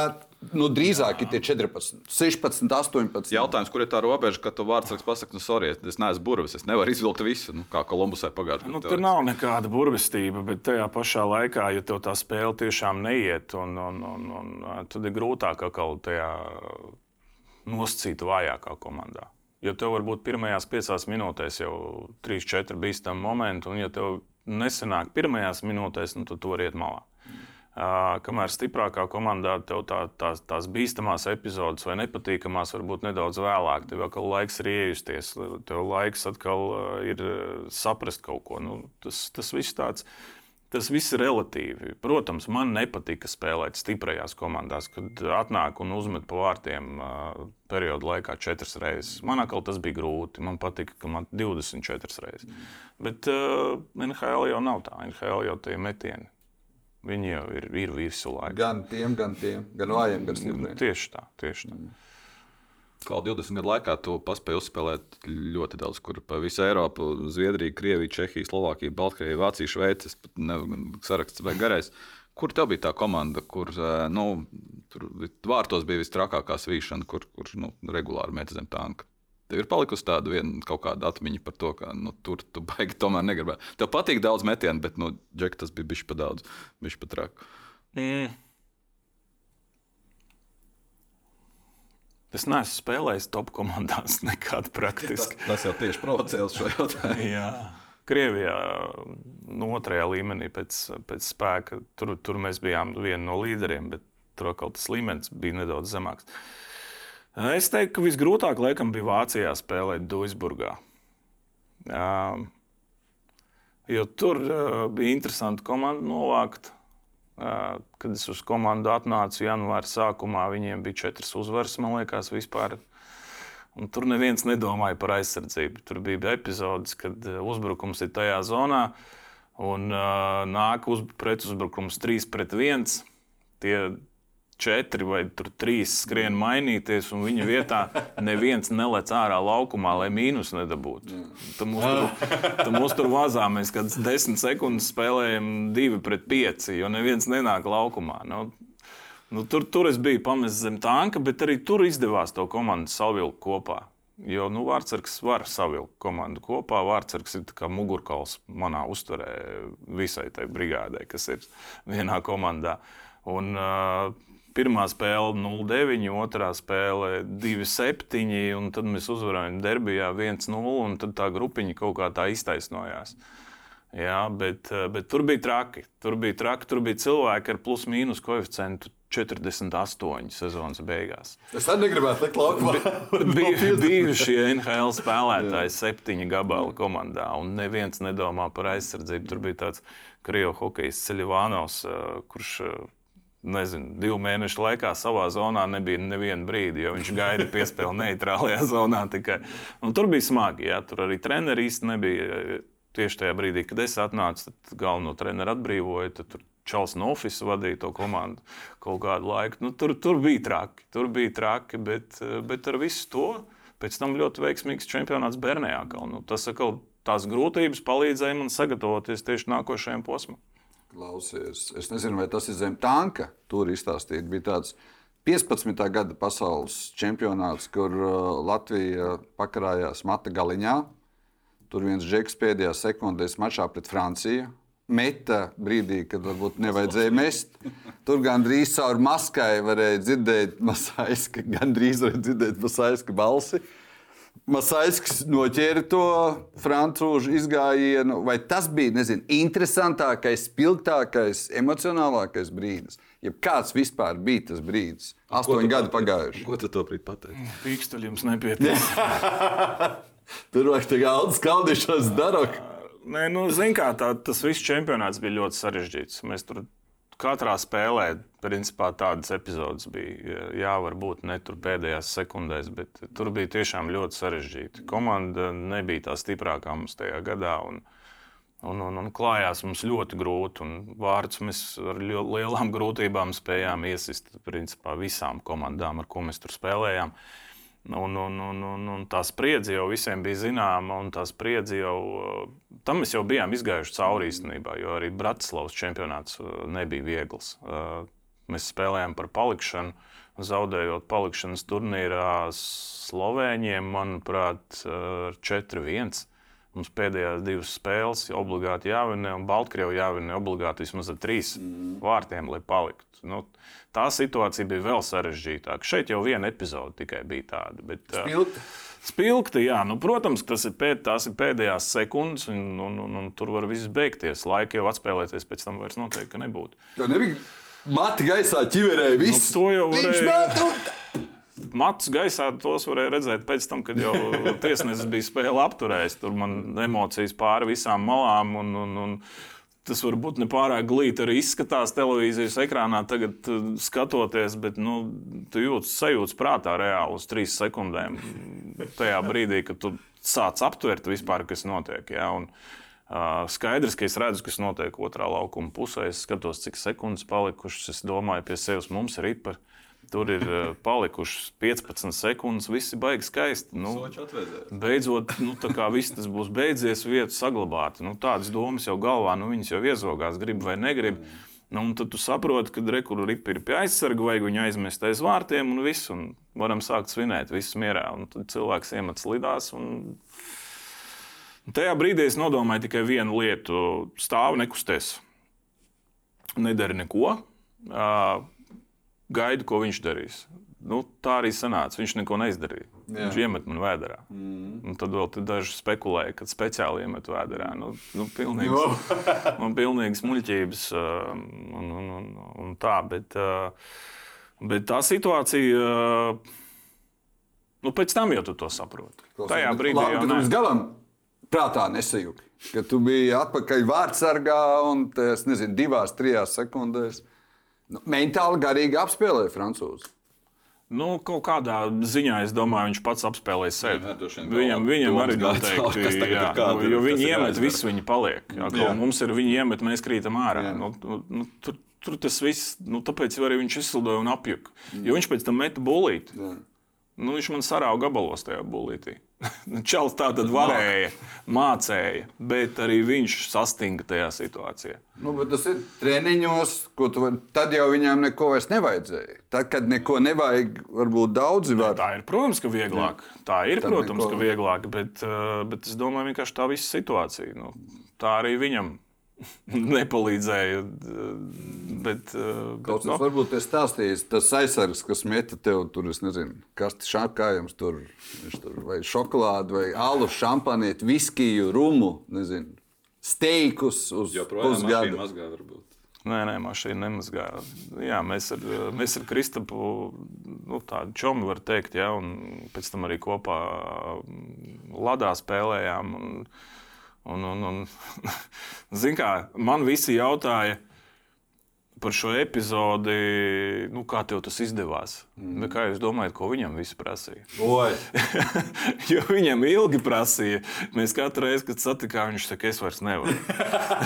C: nu drīzāk ir tie 14, 16, 18.
A: Jautājums, kur ir tā robeža, ka tu vārdsargs pasaki, nu, sorry, es neesmu burvis, es nevaru izvilkt visu, nu, kā Kolumbusai pagājušajā
B: gadā. Nu, tur nav nekāda burvestība, bet tajā pašā laikā, ja tev tā spēle tiešām neiet, un, un, un, un tad ir grūtāk kaut tajā nosacīt vājākā komandā. Jo tev var būt pirmajās piecās minūtēs jau 3-4 bīstami momenti, un ja tev nesanāk pirmajās minūtēs, nu, tad tu vari iet malā. Uh, kamēr stiprākā komandā tev tā, tās, tās bīstamās epizodes vai nepatīkamās var būt nedaudz vēlāk. Tev atkal laiks ir iejusties, tev laiks atkal ir saprast kaut ko. Nu, tas, tas viss tāds. Uh, Tas viss ir relatīvi. Protams, man nepatika spēlēt stiprajās komandās, kad atnāk un uzmet pa vārtiem periodu laikā četras reizes. Man atkal tas bija grūti. Man patika, ka man 24 reizes. Bet uh, NHL jau nav tā. NHL jau tie metieni. Viņi jau ir, ir visu laiku.
C: Gan tiem, gan tiem, gan vājiem, gan stipriem.
B: Tieši tā, tieši tā. Mm.
A: Kā 20 gadu laikā tu paspēji uzspēlēt ļoti daudz, kur pa visu Eiropu, Zviedriju, Krieviju, Čehiju, Slovākiju, Baltkrieviju, Vāciju, Šveici. Saraksts vai garais. Kur tev bija tā komanda, kur eh, nu, tur vārtos bija visstrakākā svīšana, kur, kur nu, regulāri met zem tanka? Tev ir palikusi tāda viena kaut kāda atmiņa par to, ka nu, tur tu baigi tomēr negribēji. Tev patīk daudz metienu, bet, nu, džek, tas bija bijis pa daudz, bijis pa traku. Mm.
B: Es neesmu spēlējis top komandās nekādu praktiski.
A: Tas, tas jau tieši provocēja šo jautājumu.
B: Jā. Krievijā, nu, otrajā līmenī pēc, pēc spēka, tur, tur mēs bijām vieni no līderiem, bet tur kaut tas līmenis bija nedaudz zemāks. Es teiktu, ka visgrūtāk laikam bija Vācijā spēlēt Duisburgā. Jo tur uh, bija interesanti komandu novākt. Kad es uz komandu atnācu janvāra sākumā, viņiem bija četras uzvaras, man liekas, vispār. Un tur neviens nedomāja par aizsardzību. Tur bija epizodes, kad uzbrukums ir tajā zonā, un uh, nāk uz, pretuzbrukums 3 pret 1. Tie četri vai trīs skrien mainīties, un viņa vietā neviens nelec ārā laukumā, lai mīnus nedabūtu. Tad mums tur, tad mums tur vazā mēs kādas desmit sekundes spēlējam divi pret pieci, jo neviens nenāk laukumā. Nu, nu, tur, tur es biju pamests zem tanka, bet arī tur izdevās to komandu savilkt kopā. Jo nu, Vārtsargs var savilkt komandu kopā. Vārtsargs ir kā mugurkauls manā uztverē visai tai brigādē, kas ir vienā komandā. Un, uh, Pirmā spēle 0-9, otrā spēle 2-7, un tad mēs uzvarējām derbijā 1-0, un tad tā grupiņa kaut kā tā iztaisnojās. Jā, bet, bet tur bija traki. Tur bija traki, tur bija cilvēki ar plus-mínus koeficientu 48 sezonas beigās.
C: Es arī negribētu teikt, ka
B: bija bijušie NHL spēlētāji septiņi gabali komandā, un neviens nedomā par aizsardzību. Tur bija tāds krievu hokejs Ceļvānos, kurš nezinu, divu mēnešu laikā savā zonā nebija neviena brīdi, jo viņš gaida piespēli neitrālajā zonā. Tikai. Un tur bija smagi, jā, tur arī treneris īsti nebija. Tieši tajā brīdī, kad es atnācu, tad galveno treneru atbrīvoju. Tur Čels no Office vadīja to komandu kaut kādu laiku. Nu, tur, tur bija traki, tur bija traki, bet, bet ar visu to pēc tam ļoti veiksmīgs čempionāts Bernējā. Nu, tas atkal tās grūtības palīdzēja man sagatavoties tieši nākošajam posmam.
C: Klausies, es nezinu, vai tas ir zem tanka. Tur izstāstīt, bija tāds 15. gada pasaules čempionāts, kur uh, Latvija pakarājās mata galiņā. Tur viens džeks pēdējā sekundē mačā pret Franciju. Meta brīdī, kad varbūt nevajadzēja mest. Tur gandrīz caur maskai varēja dzirdēt masaiska, gandrīz varēja dzirdēt masaiska balsi. Masaiskis noķēra to frančūžu izgājienu, vai tas bija nezinu, interesantākais, spilgtākais, emocionālākais brīdis? Ja kāds vispār bija tas brīdis? Astoņi gadi pagājuši.
A: Ko tu to brīdi pateici?
B: Pīkstuļi jums nepietiek.
C: Tur vajag tikai Aldis Kalniņš dara.
B: Nē, nu, zin kā, tā, tas viss čempionāts bija ļoti sarežģīts. Mēs tur katrā spēlē, principā, tādas epizodes bija. Jā, varbūt ne tur pēdējās sekundēs, bet tur bija tiešām ļoti sarežģīti. Komanda nebija tā stiprākā mums tajā gadā. Un, Un, un, un klājās mums ļoti grūti. Vārdus mēs ar lielām grūtībām spējām iesist principā, visām komandām, ar ko mēs tur spēlējām. Uh, Un, un, un, un, un tā spriedzi jau visiem bija zināma, un tā spriedzi jau tam mēs jau bijām izgājuši cauri īstenībā, jo arī Bratislavas čempionāts uh, nebija viegls. Uh, mēs spēlējām par palikšanu, zaudējot palikšanas turnīrā Slovēņiem, manuprāt, uh, ar 4-1. Mums pēdējās divas spēles obligāti jāvinē, un Baltkrievijā jāvinē obligāti vismaz ar trīs mm. vārtiem, lai paliktu. Nu, tā situācija bija vēl sarežģītāka. Šeit jau viena epizode tikai bija tāda. Bet,
C: Spilgta.
B: Spilgti, jā, nu, protams, tas ir, pēd, ir pēdējās sekundes, un, un, un, un tur var viss beigties. Laika jau atspēlēties, pēc tam vairs noteikti nebūtu.
C: Tā nebija mati gaisā, ķiverēja viss.
B: Nu, to jau varēja. Matus gaisā tos varēja redzēt pēc tam, kad jau tiesnesis bija spēle apturējis. Tur man emocijas pāri visām malām. Un, un, un, tas varbūt ne pārāk glīti arī izskatās televīzijas ekrānā, tagad skatoties, bet nu, tu jūti sajūtas prātā reāli uz trīs sekundēm. Tajā brīdī, kad tu sāc aptvert vispār, kas notiek. Ja? Un, skaidrs, ka es redzu, kas notiek otrā laukuma pusē. Es skatos, cik sekundes palikušas. Es domāju, pie sevis mums ir rīpa. Tur ir palikušas 15 sekundes, viss ir baigi skaisti. Nu, beidzot, nu, viss tas būs beidzies, vietu saglabāt. Nu, tādas domas jau galvā, nu, viņas jau iezogās, grib vai negrib. Nu, tad tu saproti, ka rekurbi ir pie aizsarga, vajag viņu aizmest aiz vārtiem un viss. Un varam sākt svinēt, viss mierā. Un tad cilvēks iemet slidās. Un... Tajā brīdī es nodomāju tikai vienu lietu. Stāv nekusties. Nedara neko. Gaidu, ko viņš darīs. Nu, tā arī sanāca. Viņš neko neizdarīja. Jā. Viņš iemet man vēdā. Mm. Un tad vēl daži spekulēja, ka speciāli iemet vēdā. Nu, nu, pilnīgs, nu, pilnīgs muļķības um, un, un, un, un tā. Bet, bet tā situācija, nu, pēc tam jau tu to saproti. Tajā brīdī
C: labi, jau līdz galam prātā nesajūti. Ka tu biji atpakaļ vārdsargā un tas, nezinu, divās, trijās sekundēs. Nu, mentāli, garīgi apspēlēja Francūzi.
B: Nu, kaut kādā ziņā es domāju, viņš pats apspēlēja sevi. Jā, viņam, viņam arī noteikti, jā, kāda, nu, jo viņi iemet, viss viņi paliek. Jā, jā. Mums ir viņi iemet, mēs krītam ārā. Nu, nu, nu, tur, tur tas viss, nu, tāpēc arī viņš izslidoja un apjuka. Jo viņš pēc tam meta bulīti. Jā. Nu, viņš man sarāva gabalos tajā bulītī. Čels tā tad varēja, mācīja, bet arī viņš sastinga tajā situācijā.
C: Nu, tas ir treniņos, ko tu vari. Tad jau viņam neko vairs nevajadzēja. Tad, kad neko nevajag, varbūt daudzi var.
B: Tā ir, protams, ka vieglāk. Jā. Tā ir, tad protams, neko... ka vieglāk, bet, uh, bet es domāju, vienkārši tā visa situācija. Nu, tā arī viņam nepalīdzēja. Bet,
C: Kaut kas no. varbūt ir stāstījis, tas aizsargs, kas meta tev tur, es nezinu, kas tas šāpkājums tur, tur, vai šokolādi, vai alu, šampanieti, viskiju, rumu, nezinu, steikus uz pusgadu.
B: Nē, nē, mašīna nemazgā. Jā, mēs ar, mēs ar Kristapu nu, tādu čomu var teikt, ja, un pēc tam arī kopā Ladā spēlējām. Un, Un, un, un, zin kā, man visi jautāja par šo epizodi, nu, kā tev tas izdevās. Mm. Kā jūs domājat, ko viņam viss prasīja? jo viņam ilgi prasīja. Mēs katru reizi, kad satikām, viņš teica, es vairs nevaru.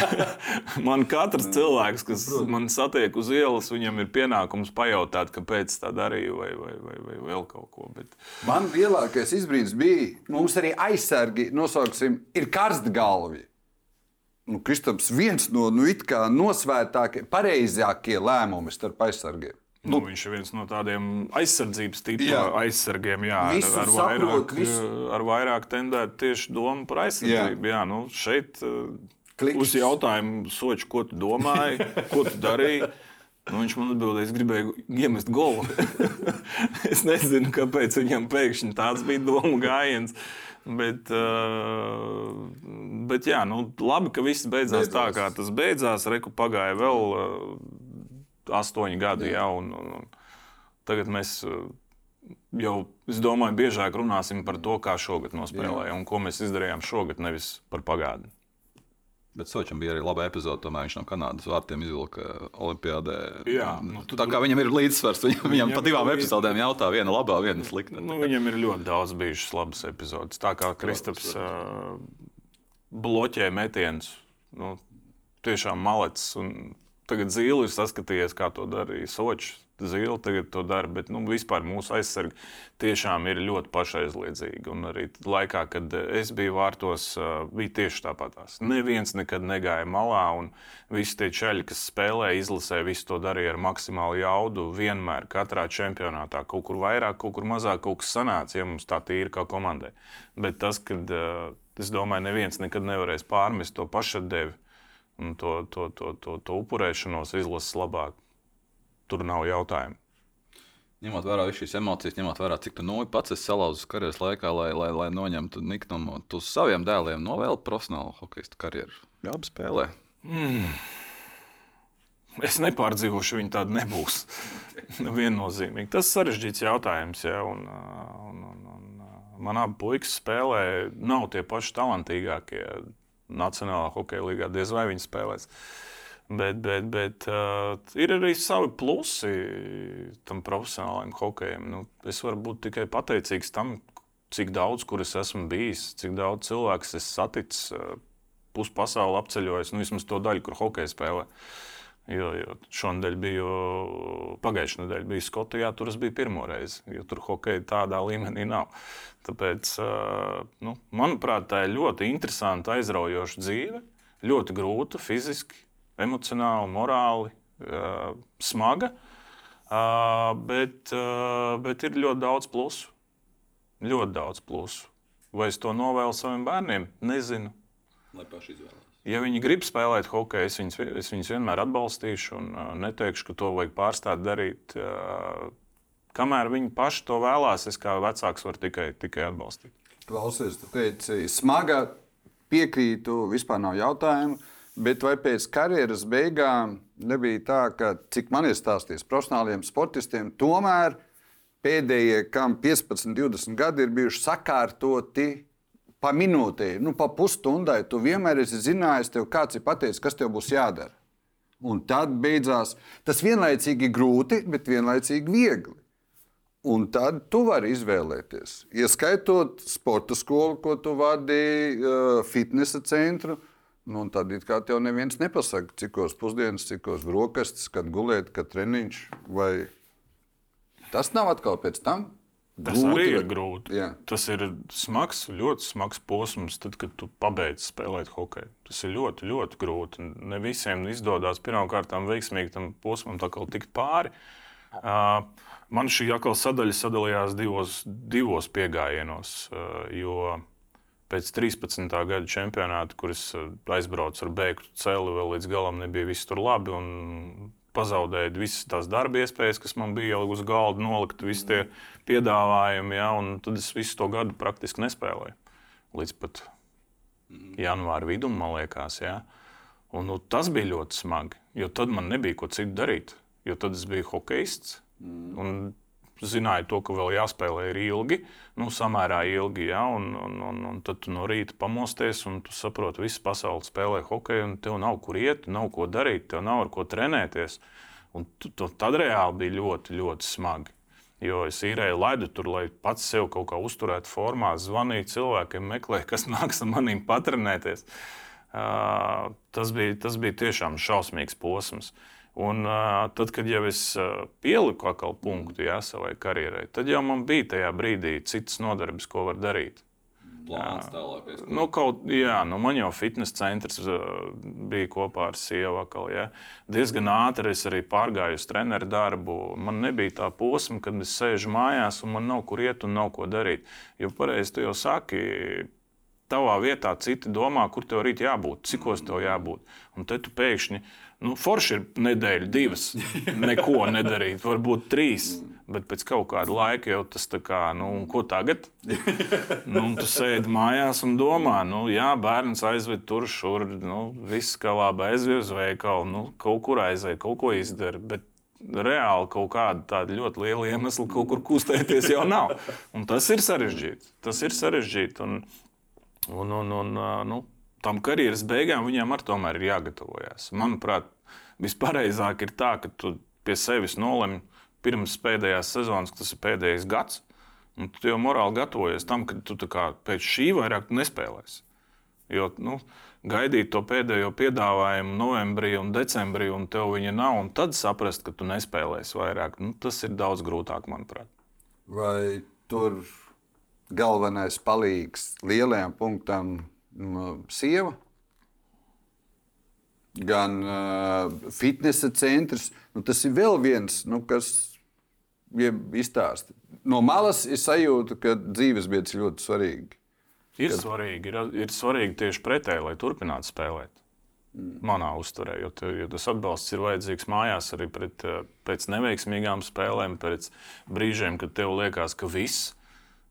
B: man katrs cilvēks, kas man satiek uz ielas, viņam ir pienākums pajautāt, kāpēc tā darīju, vai, vai, vai, vai vēl kaut ko. Bet...
C: Man lielākais izbrīns bija, mums arī aizsargi, nosauksim, ir karstgalvi nu, Kristaps viens no nu, nosvērtākajiem, pareizākajiem lēmumiem starp aizsargiem.
B: Nu, nu, viņš ir viens no tādiem aizsardzības tipa jā. aizsargiem. Jā, ar, ar, vairāk, visu. ar vairāk tendēt tieši domu par aizsardzību. Jā. Jā, nu, šeit Kliks. uz jautājumu, Soči, ko tu domāji, ko tu darīji. Nu, viņš man atbildēja, es gribēju iemest golu. es nezinu, kāpēc viņam pēkšņi tāds bija domu gājiens. Bet, uh, bet jā, nu, labi, ka viss beidzās, beidzās. tā, kā tas beidzās. Reku pagāja vēl uh, astoņi gadi, jā. Jā, un, un, un tagad mēs uh, jau, es domāju, biežāk runāsim par to, kā šogad nospēlējām un ko mēs izdarījām šogad, nevis par pagātni.
A: Bet Sočam bija arī laba epizode. Tomēr viņš no Kanādas vārtiem izvilka Olimpijā.
B: Jā, nu,
A: tā kā viņam ir līdzsvars, viņam, viņam pa divām epizodēm jautā, viena labā, viena slikta.
B: Nu, viņam ir ļoti daudz bijušas labas epizodes. Tā kā Kristaps uh, bloķē metienus, nu, tiešām malets. Tagad zīle ir saskatījies, kā to darīja Sočs zila tagad to dara, bet nu, vispār mūsu aizsargi tiešām ir ļoti pašaizliedzīgi. Un arī laikā, kad es biju vārtos, bija tieši tāpatās. Neviens nekad negāja malā, un visi tie čaļi, kas spēlēja, izlasē, visi to darīja ar maksimālu jaudu. Vienmēr, katrā čempionātā, kaut kur vairāk, kaut kur mazāk, kaut kas sanāca, ja mums tā tīra kā komandai. Bet tas, kad es domāju, neviens nekad nevarēs pārmest to pašatdevi un to, to, to, to, to upurēšanos izlases labāk tur nav jautājumu.
A: Ņemot vērā šīs emocijas, ņemot vērā, cik tu nu pats esi salauzis karjeras laikā, lai, lai, lai noņemtu niknumu, tu saviem dēliem novēli profesionālu hokeja karjeru. Jā, spēlē. Mm.
B: Es nepārdzīvošu, viņa tāda nebūs. Viennozīmīgi. Tas ir sarežģīts jautājums. Ja, un, un, un, un man abi puikas spēlē, nav tie paši talantīgākie Nacionālā hokeja līgā. Diez vai viņi spēlēs. Uh, Bet, bet, bet uh, ir arī savi plusi tam profesionālajam hokejam. Nu, es varu būt tikai pateicīgs tam, cik daudz, kur es esmu bijis, cik daudz cilvēku es saticis, uh, pusi pasauli apceļojis, nu, vismaz to daļu, kur hokeja spēlē. Jo, jo šonadēļ biju, pagājušā nedēļa biju Skotijā, tur es biju pirmo reizi, jo tur hokeja tādā līmenī nav. Tāpēc, uh, nu, manuprāt, tā ir ļoti interesanta, aizraujoša dzīve, ļoti grūta fiziski emocionāli, morāli uh, smaga. Uh, bet, uh, bet ir ļoti daudz plusu. Ļoti daudz plusu. Vai es to novēlu saviem bērniem? Nezinu.
A: Lai paši izvēlētos.
B: Ja viņi grib spēlēt hokeju, es viņus, es viņus vienmēr atbalstīšu un uh, neteikšu, ka to vajag pārstāt darīt. Uh, kamēr viņi paši to vēlās, es kā vecāks varu tikai, tikai atbalstīt.
C: Klausies, tu teici, smaga, piekrītu, vispār nav jautājumu. Bet vai pēc karjeras beigām nebija tā, ka, cik man ir stāstījis profesionāliem sportistiem, tomēr pēdējie, kam 15, 20 gadi ir bijuši sakārtoti pa minūtei, nu, pa pusstundai, tu vienmēr esi zinājis, tev kāds ir pateicis, kas tev būs jādara. Un tad beidzās tas vienlaicīgi grūti, bet vienlaicīgi viegli. Un tad tu vari izvēlēties, ieskaitot sporta skolu, ko tu vadīji, fitnesa centru Nu, tad it kā tev neviens nepasaka, cikos pusdienas, cikos brokastis, kad gulēt, kad treniņš. Vai tas nav atkal pēc tam?
B: Tas grūti, arī ir grūti. Jā. Tas ir smags, ļoti smags posms, tad, kad tu pabeidz spēlēt hokeju. Tas ir ļoti, ļoti grūti. Ne visiem izdodas pirmkārt veiksmīgi tam posmam tikt pāri. Uh, man šī atkal sadaļa sadalījās divos, divos piegājienos. Uh, pēc 13. gada čempionāta, kuras eh, aizbraucu ar bēgtu celi, vēl līdz galam nebija viss tur labi. Pazaudēju visas tās darba iespējas, kas man bija jau uz galda nolikt, visi tie piedāvājumi. Ja, tad es visu to gadu praktiski nespēlēju. Līdz pat janvāra vidum, man liekas. Ja. Un, nu, tas bija ļoti smagi, jo tad man nebija ko citu darīt. Jo tad es biju hokeists. Un zināju to, ka vēl jāspēlē ir ilgi, nu, samērā ilgi. Ja, un, un, un, un tad tu no rīta pamosties un tu saproti, visa pasaule spēlē hokeju, un tev nav kur iet, nav ko darīt, tev nav ar ko trenēties. Un tu, tu, tad reāli bija ļoti, ļoti smagi. Jo es īrēju ledu tur, lai pats sev kaut kā uzturētu formā, zvanīju cilvēkiem, meklēju, kas nāks ar maniem patrenēties. Uh, tas, bija, tas bija tiešām šausmīgs posms. Uh, Un uh, tad, kad jau es uh, pieliku atkal punktu jā, savai karjerai, tad jau man bija tajā brīdī citas nodarbes, ko var darīt.
A: Plāns tālāk.
B: Nu, kaut, jā, nu man jau fitnes centrs uh, bija kopā ar sievu. Akal, ja. Diezgan ātri es arī pārgāju uz treneru darbu. Man nebija tā posma, kad es sēžu mājās un man nav kur iet un nav ko darīt. Jo pareizi tu jau saki, tavā vietā citi domā, kur tev rīt jābūt, cikos tev jābūt. Un te tu pēkšņi, nu, forši ir nedēļa, divas, neko nedarīt, varbūt trīs. Bet pēc kaut kāda laika jau tas tā kā, nu, ko tagad? Nu, tu sēdi mājās un domā, nu, jā, bērns aizved tur, šur, nu, viss kā labi aizved uz veikalu, nu, kaut kur aizved, kaut ko izdara. Bet reāli kaut kāda ļoti liela iemesla kaut kur kustēties jau nav. Un tas ir sarežģīti. Tas ir sarežģīti. Un, un, un, un, nu, tam karjeras beigām viņam ar tomēr ir jāgatavojas. Manuprāt, vispareizāk ir tā, ka tu pie sevis nolemj pirms pēdējās sezonas, tas ir pēdējais gads. Un tu jau morāli gatavojies tam, ka tu pēc šī vairāk nespēlēsi. Jo, nu, gaidīt to pēdējo piedāvājumu novembrī un decembrī, un tev viņa nav, un tad saprast, ka tu nespēlēsi vairāk, nu, tas ir daudz grūtāk, manuprāt.
C: Vai tur galvenais palīgs lielajam punktam sieva? Gan uh, fitnesa centrs. Nu, tas ir vēl viens, nu, kas izstāsta. No malas ir sajūta, ka dzīves biedrs ir ļoti svarīgi.
B: Ir kad... svarīgi, ir, ir svarīgi tieši pretēji, lai turpinātu spēlēt. Mm. Manā uzturē, jo, te, jo tas atbalsts ir vajadzīgs mājās arī pret, eh, pēc neveiksmīgām spēlēm, pēc brīžiem, kad tev liekas, ka viss.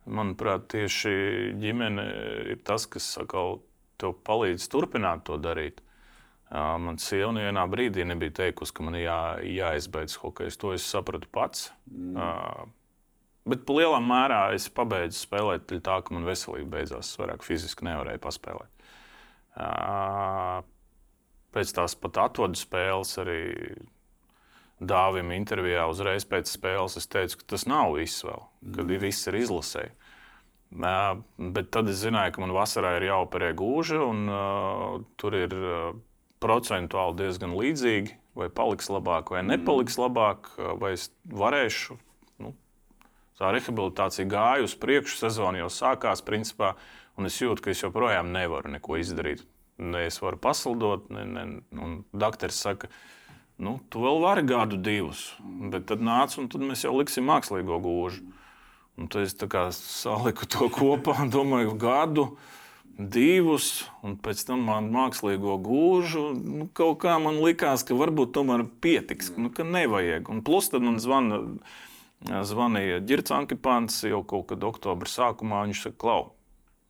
B: Manuprāt, tieši ģimene ir tas, kas sakal, tev palīdz turpināt to darīt. Man sieva vienā brīdī nebija teikusi, ka man jā, jāizbeidz hokejs. To es sapratu pats. Mm. Bet lielā mērā es pabeidzu spēlēt tā, ka man veselība beidzās. Es vairāk fiziski nevarēju paspēlēt. Pēc tās pat atvadu spēles arī Dāvim intervijā uzreiz pēc spēles es teicu, ka tas nav viss vēl, kad mm. viss ir izlasējis. Bet tad es zināju, ka man vasarā ir jāoperē gūža, un uh, tur ir uh, procentuāli diezgan līdzīgi. Vai paliks labāk, vai nepaliks labāk, vai es varēšu tā rehabilitācija gāja uz priekšu, sezona jau sākās, principā, un es jūtu, ka es joprojām nevaru neko izdarīt. Ne es varu paslidot, ne, ne, un doktors saka, nu, tu vēl vari gadu, divus, bet tad nāc, un tad mēs jau liksim mākslīgo gūžu. Un tad es saliku to kopā domāju, gadu, divus, un pēc tam man mākslīgo gūžu. Nu, kaut kā man likās, ka varbūt tomēr pietiks, nu, ka nevajag. Un plus tad man zvana Zvanīja Girts Ankipants jau kaut kad oktobra sākumā. Viņš saka, Klau,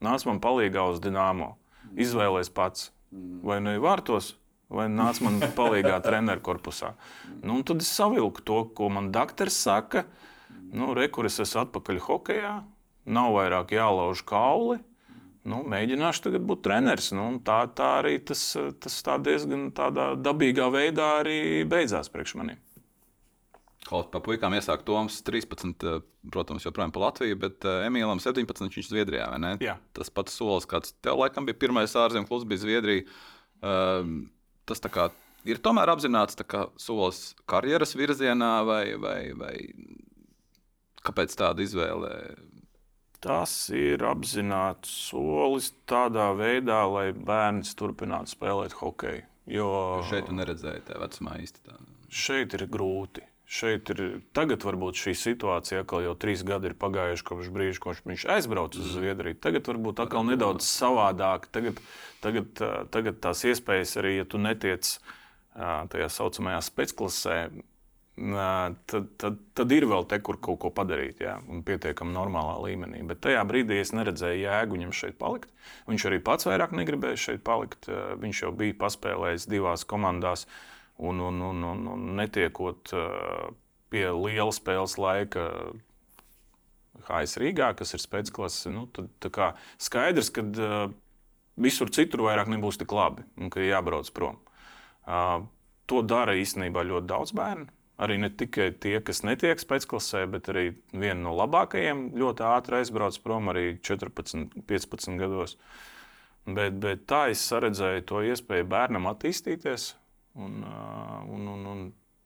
B: nāc man palīgā uz Dienāmo. Izvēlēs pats. Vai nu ir vārtos, vai nāc man palīgā treneru korpusā. Nu, tad es savilku to, ko man doktors saka. Nu, Rekuris esmu atpakaļ hokeja, nav vairāk jālauž kauli. Nu, mēģināšu tagad būt treneris. Nu, tā, tā arī tas, tas tā diezgan dabīgā veidā arī beidzās priekš maniem.
A: Kaut pa puikām iesāk Toms 13, eh, protams, joprojām pa Latviju, bet uh, Emīlam 17 viņš ir Zviedrijā. Tas pats solis, kāds tev laikam bija pirmais ārzemju klubs, bija Zviedrija. Uh, tas kā, ir tomēr apzināts kā, solis karjeras virzienā, vai, vai, vai kāpēc tāda izvēle?
B: Tas ir apzināts solis tādā veidā, lai bērns turpinātu spēlēt hokeju. Jo
A: šeit neredzēju, tā vecumā īsti tā.
B: Šeit ir grūti šeit ir tagad varbūt šī situācija, ka jau trīs gadi ir pagājuši kopš brīža, kopš viņš aizbrauca uz Zviedriju. Tagad varbūt atkal nedaudz savādāk. Tagad, tagad, tagad tās iespējas arī, ja tu netiec tajā saucamajā spēcklasē, tad, tad, tad ir vēl te, kur kaut ko padarīt, jā, un pietiekami normālā līmenī. Bet tajā brīdī es neredzēju jēgu viņam šeit palikt. Viņš arī pats vairāk negribēja šeit palikt. Viņš jau bija paspēlējis divās komandās. Un, un, un, un, un netiekot pie liela spēles laika HS Rīgā, kas ir spēcklase, nu, tad skaidrs, ka uh, visur citur vairāk nebūs tik labi un ka jābrauc prom. Uh, to dara īstenībā ļoti daudz bērnu. Arī ne tikai tie, kas netiek spēcklasē, bet arī viena no labākajiem ļoti ātri aizbrauc prom arī 14, 15 gados. Bet, bet tā es redzēju to iespēju bērnam attīstīties, Un, un, un, un,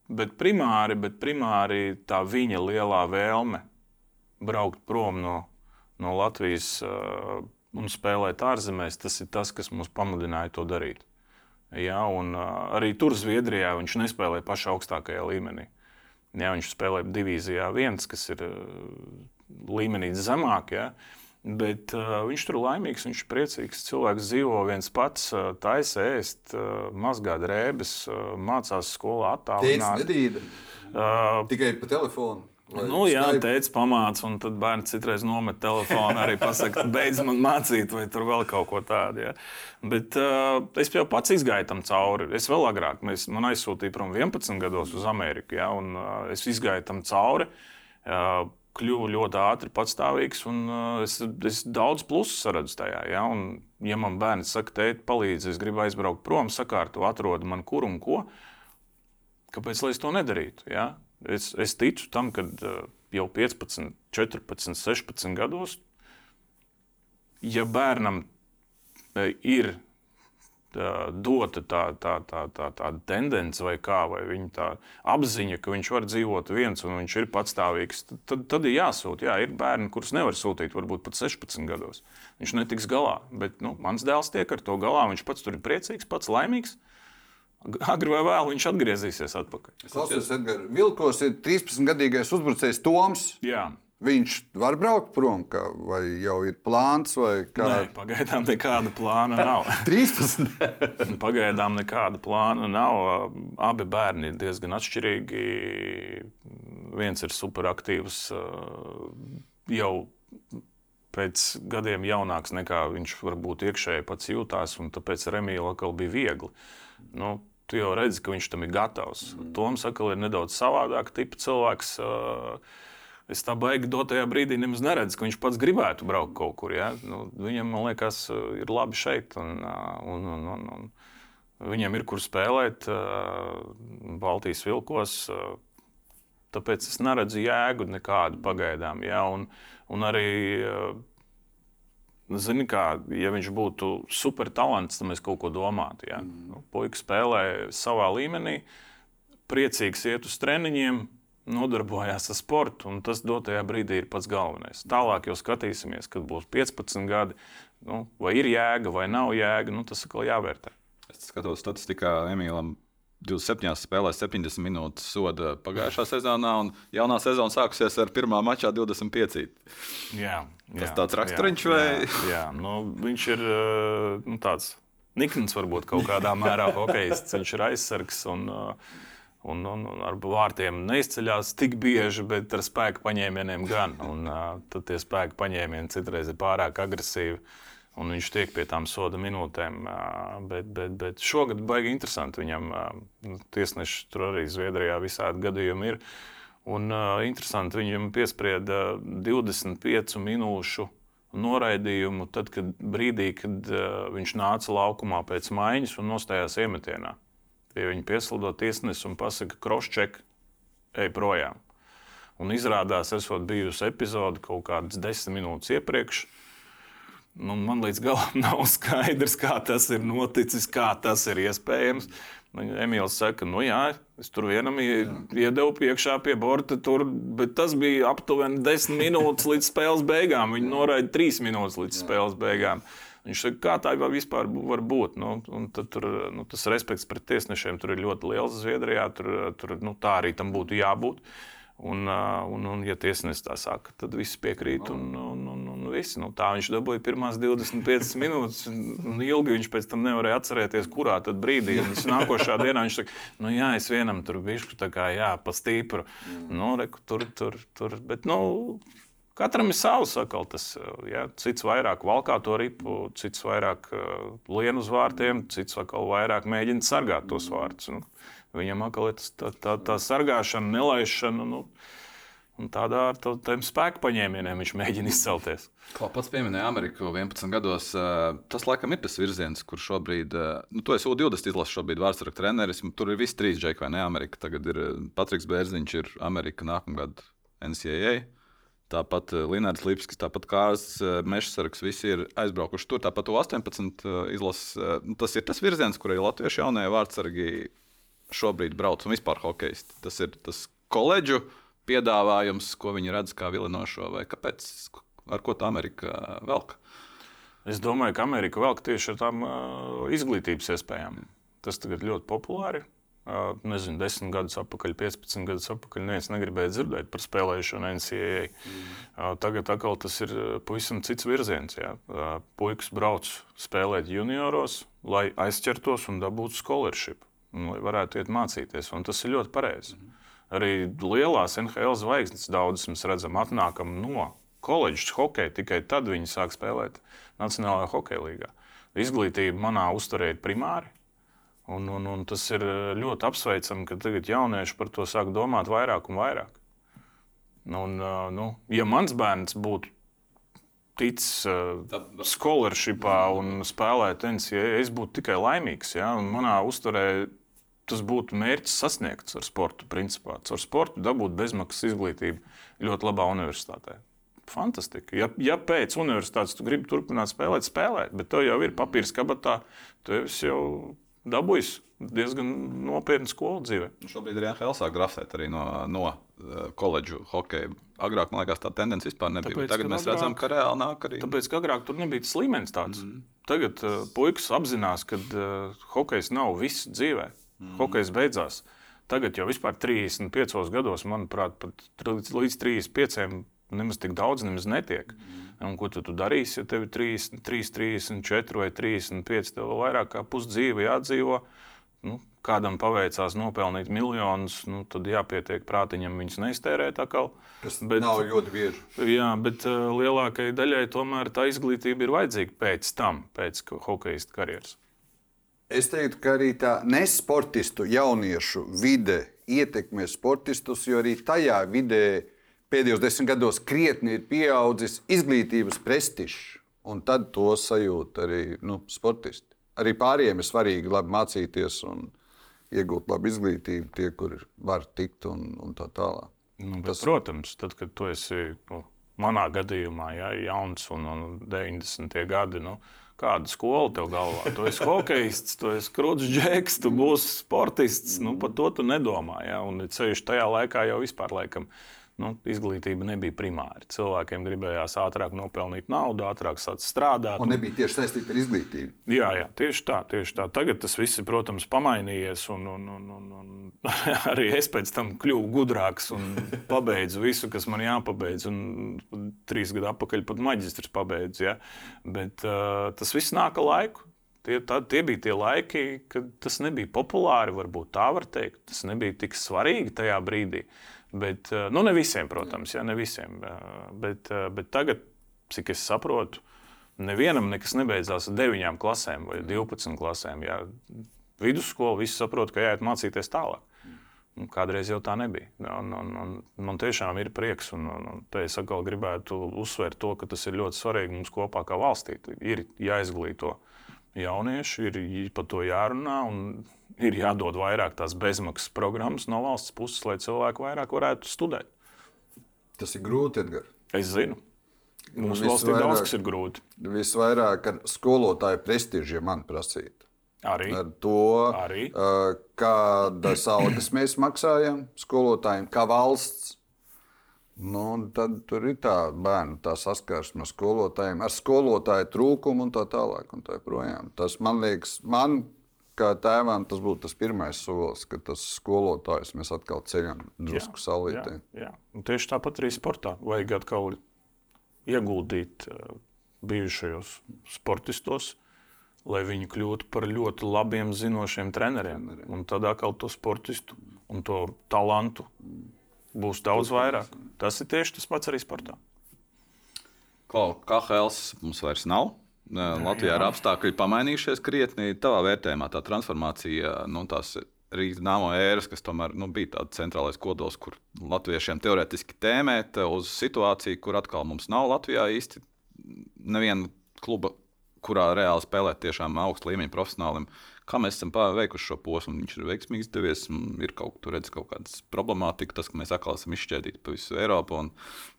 B: bet, primāri, bet primāri tā viņa lielā vēlme braukt prom no, no Latvijas uh, un spēlēt ārzemēs, tas ir tas, kas mums pamudināja to darīt. Ja, un, uh, arī tur Zviedrijā viņš nespēlēja pašā augstākajā līmenī. Ja, viņš spēlēja divīzijā viens, kas ir uh, līmenī zemāk. Ja, Bet uh, viņš tur ir laimīgs, viņš ir priecīgs. Cilvēks dzīvo viens pats, uh, taisa ēst, uh, mazgā drēbes, uh, mācās skolā
C: nedīda.
B: Uh,
C: Tikai pa telefonu. vai
B: Nu, jā, teica, pamāca, un tad bērns citreiz nomet telefonu, arī pasakā, beidz man mācīt, vai tur vēl kaut ko tādu. Ja. Bet uh, es jau pats izgāju tam cauri. Es vēl agrāk, mēs, man aizsūtīja prom 11 gados uz Ameriku, ja, un uh, es izgāju tam cauri. Uh, Kļuvu ļoti ātri patstāvīgs, un uh, es, es daudz plusu saredzu tajā. Ja? Un, ja man bērns saka, teikt, palīdzi, es gribu aizbraukt prom, sakārto, atrod man kur un ko, kāpēc lai es to nedarītu? Ja? Es, es ticu tam, ka uh, jau 15, 14, 16 gados, ja bērnam uh, ir dota tā, tā, tā, tā, tā tendence, vai kā, vai viņa tā apziņa, ka viņš var dzīvot viens un viņš ir patstāvīgs, tad, tad, ir jāsūta. Jā, ir bērni, kurus nevar sūtīt, varbūt pat 16 gados. Viņš netiks galā. Bet nu, mans dēls tiek ar to galā. Viņš pats tur ir priecīgs, pats laimīgs. Agri vai vēl viņš atgriezīsies atpakaļ.
C: Es klausos, Edgars, Vilkos ir 13-gadīgais uzbrucējs Toms.
B: Jā,
C: Viņš var braukt prom, kā, vai jau ir plāns, vai kā?
B: Nē, pagaidām nekāda plāna nav.
C: 13.
B: Pagaidām nekāda plāna nav. Abi bērni ir diezgan atšķirīgi. Viens ir superaktīvs, jau pēc gadiem jaunāks nekā viņš varbūt iekšēji pats jūtās, un tāpēc Remīla atkal bija viegli. Nu, tu jau redzi, ka viņš tam ir gatavs. Toms atkal ir nedaudz savādāk tipa cilvēks. Es tā baigi dotajā brīdī nemaz neredzu, ka viņš pats gribētu braukt kaut kur. Ja? Nu, viņam, man liekas, ir labi šeit. Un, un, un, un, un viņam ir kur spēlēt Baltijas vilkos. Tāpēc es neredzu jēgu nekādu pagaidām. Ja? Un, un arī, zini, kā, ja viņš būtu super talants, tad mēs kaut ko domātu. Ja? Mm. Nu, Puika spēlē savā līmenī, priecīgs iet uz treniņiem, nodarbojās ar sportu, un tas dotajā brīdī ir pats galvenais. Tālāk jau skatīsimies, kad būs 15 gadi, nu, vai ir jēga vai nav jēga, nu, tas atkal jāvērtē.
A: Es skatos statistikā Emīlam. 27 spēlēs 70 minūtes soda pagājušā sezonā, un jaunā sezona sākusies ar pirmā mačā 25.
B: Jā,
A: Tas tāds raksturiņš vai?
B: Jā, jā. Nu, viņš ir nu, tāds nikns, varbūt kaut kādā mērā hokejists. Viņš ir aizsargs un, un, un, un ar vārtiem neizceļās tik bieži, bet ar spēku paņēmieniem gan. Un, tad tie spēku paņēmieni citreiz ir pārāk agresīvi. Un viņš tiek pie tām soda minūtēm. Bet, bet, bet šogad baigi interesanti. Viņam tiesneši tur arī Zviedrijā visādi gadījumi ir. Un uh, interesanti, viņam piesprieda 25 minūšu noraidījumu, tad, kad brīdī, kad uh, viņš nāca laukumā pēc maiņas un nostājās iemetienā. Pie viņa pieslido tiesnesis un pasaka, krošķek, ej projām. Un izrādās, esot bijusi epizode kaut kādas desmit minūtes iepriekš. Nu, man līdz galam nav skaidrs, kā tas ir noticis, kā tas ir iespējams. Emīls saka, nu jā, es tur vienam iedevu piekšā pie borta, tur, bet tas bija aptuveni 10 minūtes līdz spēles beigām. Viņi noraida 3 minūtes līdz spēles beigām. Viņš saka, kā tā vispār var būt. Nu, tur, nu, tas respekts pret tiesnešiem tur ir ļoti liels Zviedrijā. Tur, tur, nu, tā arī tam būtu jābūt. Un, un, un, ja tiesnesis tā saka, tad viss piekrīt. Un, un, un, un viss, nu, tā viņš dabūja pirmās 25 minūtes. Un ilgi viņš pēc tam nevarēja atcerēties, kurā brīdī. Un viņš nākošā dienā viņš saka, nu, jā, es vienam tur biju tā kā jā, pa stīpru. Nu, reku, tur, tur, tur. Bet, nu, Katram ir savs sakals. Tas, ja, cits vairāk valkā to ripu, cits vairāk uh, lien uz vārtiem, cits atkal vairāk mēģina sargāt tos vārtus. Nu, Viņam atkal ir tā, tā, tā sargāšana, nelaišana. Nu, un tādā ar tādiem spēku paņēmieniem viņš mēģina izcelties.
A: Kā pats pieminēja Ameriku 11 gados, tas laikam ir tas virziens, kur šobrīd, nu, tu esi U20 izlases šobrīd vārdsargu treneris, un tur ir visi trīs džeki, vai ne? Amerika tagad ir Patriks Bērziņš, ir Amerika nākamgad NCAA. Tāpat Linnards Lipskis, tāpat Kārs Mešsargs, visi ir aizbraukuši tur. Tāpat U18 izlases. Tas ir tas virziens, kur arī latviešu jaunie vārdsargi šobrīd brauc un vispār hokeisti. Tas ir tas koledžu piedāvājums, ko viņi redz kā vilinošo, vai kāpēc, ar ko tā Amerika velk?
B: Es domāju, ka Amerika velk tieši ar tām izglītības iespējām. Tas tagad ļoti populāri. Uh, nezinu, 10 gadus atpakaļ, 15 gadus atpakaļ. Neviens negribēja dzirdēt par spēlēšanu NCAA. Mm. Tagad atkal tas ir pavisam cits virziens. Jā. Puikas brauc spēlēt junioros, lai aizķertos un dabūtu scholarship, un lai varētu iet mācīties. Un tas ir ļoti pareizi. Mm. Arī lielās NHL zvaigznes daudzas mēs redzam, atnākam no koledžas hokeja, tikai tad viņi sāk spēlēt Nacionālajā hokeja līgā. Izglītība manā uzturē ir primāra. Un, un, un tas ir eh, ļoti apsveicami, ka tagad jaunieši par to sāk domāt vairāk un vairāk. Un, eh, nu, ja mans bērns būtu ticis uh, scholarshipā un spēlēt NCAA, es būtu tikai laimīgs. Ja? Un manā uzturē tas būtu mērķis sasniegts ar sportu. Principā. Ar sportu dabūt bezmaksas izglītību ļoti labā universitātē. Fantastiski. Ja, ja pēc universitātes tu gribi turpināt spēlēt, spēlēt, bet tev jau ir papīrs kabatā, tev jau dabūjis diezgan nopietnu skolu dzīvē.
A: Nu, šobrīd arī NHL sāk grafēt arī no, no uh, koledžu hokeja. Agrāk, man liekas, tā tendence vispār nebija. Tāpēc, Tagad mēs agrāk, redzam, ka reāli nāk arī.
B: Tāpēc, ka agrāk tur nebija tas līmenis tāds. Mm. Tagad uh, puikas apzinās, ka uh, hokejs nav viss dzīvē. Mm. Hokejs beidzās. Tagad jau vispār 35 gados, manuprāt, pat līdz 35 nemaz tik daudz nemaz netiek. Mm. Un ko tu, tu darīsi, ja tev ir 3, 3, 34 vai 35, tev vairāk kā pusdzīve jādzīvo. Nu, kādam paveicās nopelnīt miljonus, nu, tad jāpietiek prātiņam viņus neiztērēt. Atkal.
C: Tas bet, nav ļoti bieži.
B: Jā, bet uh, lielākajai daļai tomēr tā izglītība ir vajadzīga pēc tam, pēc hokeja karjeras.
C: Es teiktu, ka arī tā nesportistu jauniešu vide ietekmē sportistus, jo arī tajā vidē pēdējos desmit gados krietni ir pieaudzis izglītības prestižs, un tad to sajūt arī nu, sportisti. Arī pārējiem ir svarīgi labi mācīties un iegūt labu izglītību, tie, kuri var tikt un, un tā tālāk.
B: Nu, bet, Tas... Protams, tad, kad tu esi nu, manā gadījumā ja, jauns un, un 90. gadi. Nu, Kāda skola tev galvā? Tu esi hokejists, tu esi krūtis džeks, tu būsi sportists. Nu, par to tu nedomā. Ja? Un ceļš tajā laikā jau vispār laikam nu, izglītība nebija primāra. Cilvēkiem gribējās ātrāk nopelnīt naudu, ātrāk strādāt.
C: Un nebija tieši saistīta ar izglītību.
B: Jā, jā tieši, tā, tieši tā. Tagad tas viss protams, pamainījies. Un, un, un, un, un arī es pēc tam kļuvu gudrāks un pabeidzu visu, kas man jāpabeidz. Un trīs gadu atpakaļ pat maģistrs pabeidzu. Ja? Bet uh, tas viss nāk ar laiku. Tie, tā, tie bija tie laiki, kad tas nebija populāri, varbūt tā var teikt. Tas nebija tik svarīgi tajā brīdī. Uh, Bet, eh, nu, ne visiem, protams, jā, ne visiem. Bet, eh, bet tagad, cik es saprotu, nevienam nekas nebeidzās ar 9 klasēm vai 12 klasēm. Jā. Vidusskola visi saprot, ka jāiet mācīties tālāk. Nu, kādreiz jau tā nebija. Un, un, un man tiešām ir prieks, un, un, un te es atkal gribētu uzsvērt to, ka tas ir ļoti svarīgi mums kopā kā valstī. Ir jāizglīto jaunieši, ir par to jārunā. Un, ir jādod vairāk tās bezmaksas programmas no valsts puses, lai cilvēki vairāk varētu studēt.
C: Tas ir grūti, Edgars.
B: Es zinu. Mums valstī vairāk, daudz kas ir grūti.
C: Visvairāk ar skolotāju prestižu, ja man prasītu.
B: Arī.
C: Ar to, Arī. Kādas algas mēs maksājam skolotājiem, kā valsts. Nu, tad tur ir tā bērnu tā saskarsme ar skolotājiem, ar skolotāju trūkumu un tā tālāk. Un tā tas man liekas, man kā tēvam tas būtu tas pirmais solis, ka tas skolotājs mēs atkal ceļam drusku salītē.
B: Jā, jā. Tieši tāpat arī sportā vajag atkal ieguldīt uh, bijušajos sportistos, lai viņi kļūtu par ļoti labiem, zinošiem treneriem. treneriem. Un tad atkal to sportistu un to talantu būs daudz vairāk. Tas ir tieši tas pats arī sportā.
A: Klau, kā Hels mums vairs nav? Latvijā jā. ir apstākļi pamainījušies krietni. Tavā vērtējumā tā transformācija, nu, tās Rīgas dāmo ēras, kas tomēr nu, bija tāds centrālais kodols, kur latviešiem teorētiski tēmēt uz situāciju, kur atkal mums nav Latvijā īsti neviena kluba, kurā reāli spēlēt tiešām augstu līmeņa profesionālim. Kā mēs esam veikuši šo posmu? Viņš ir veiksmīgi izdevies. Ir kaut, tur redz kaut kādas problemātikas, tas, ka mēs atkal esam izšķērdīti pa visu Eiropu un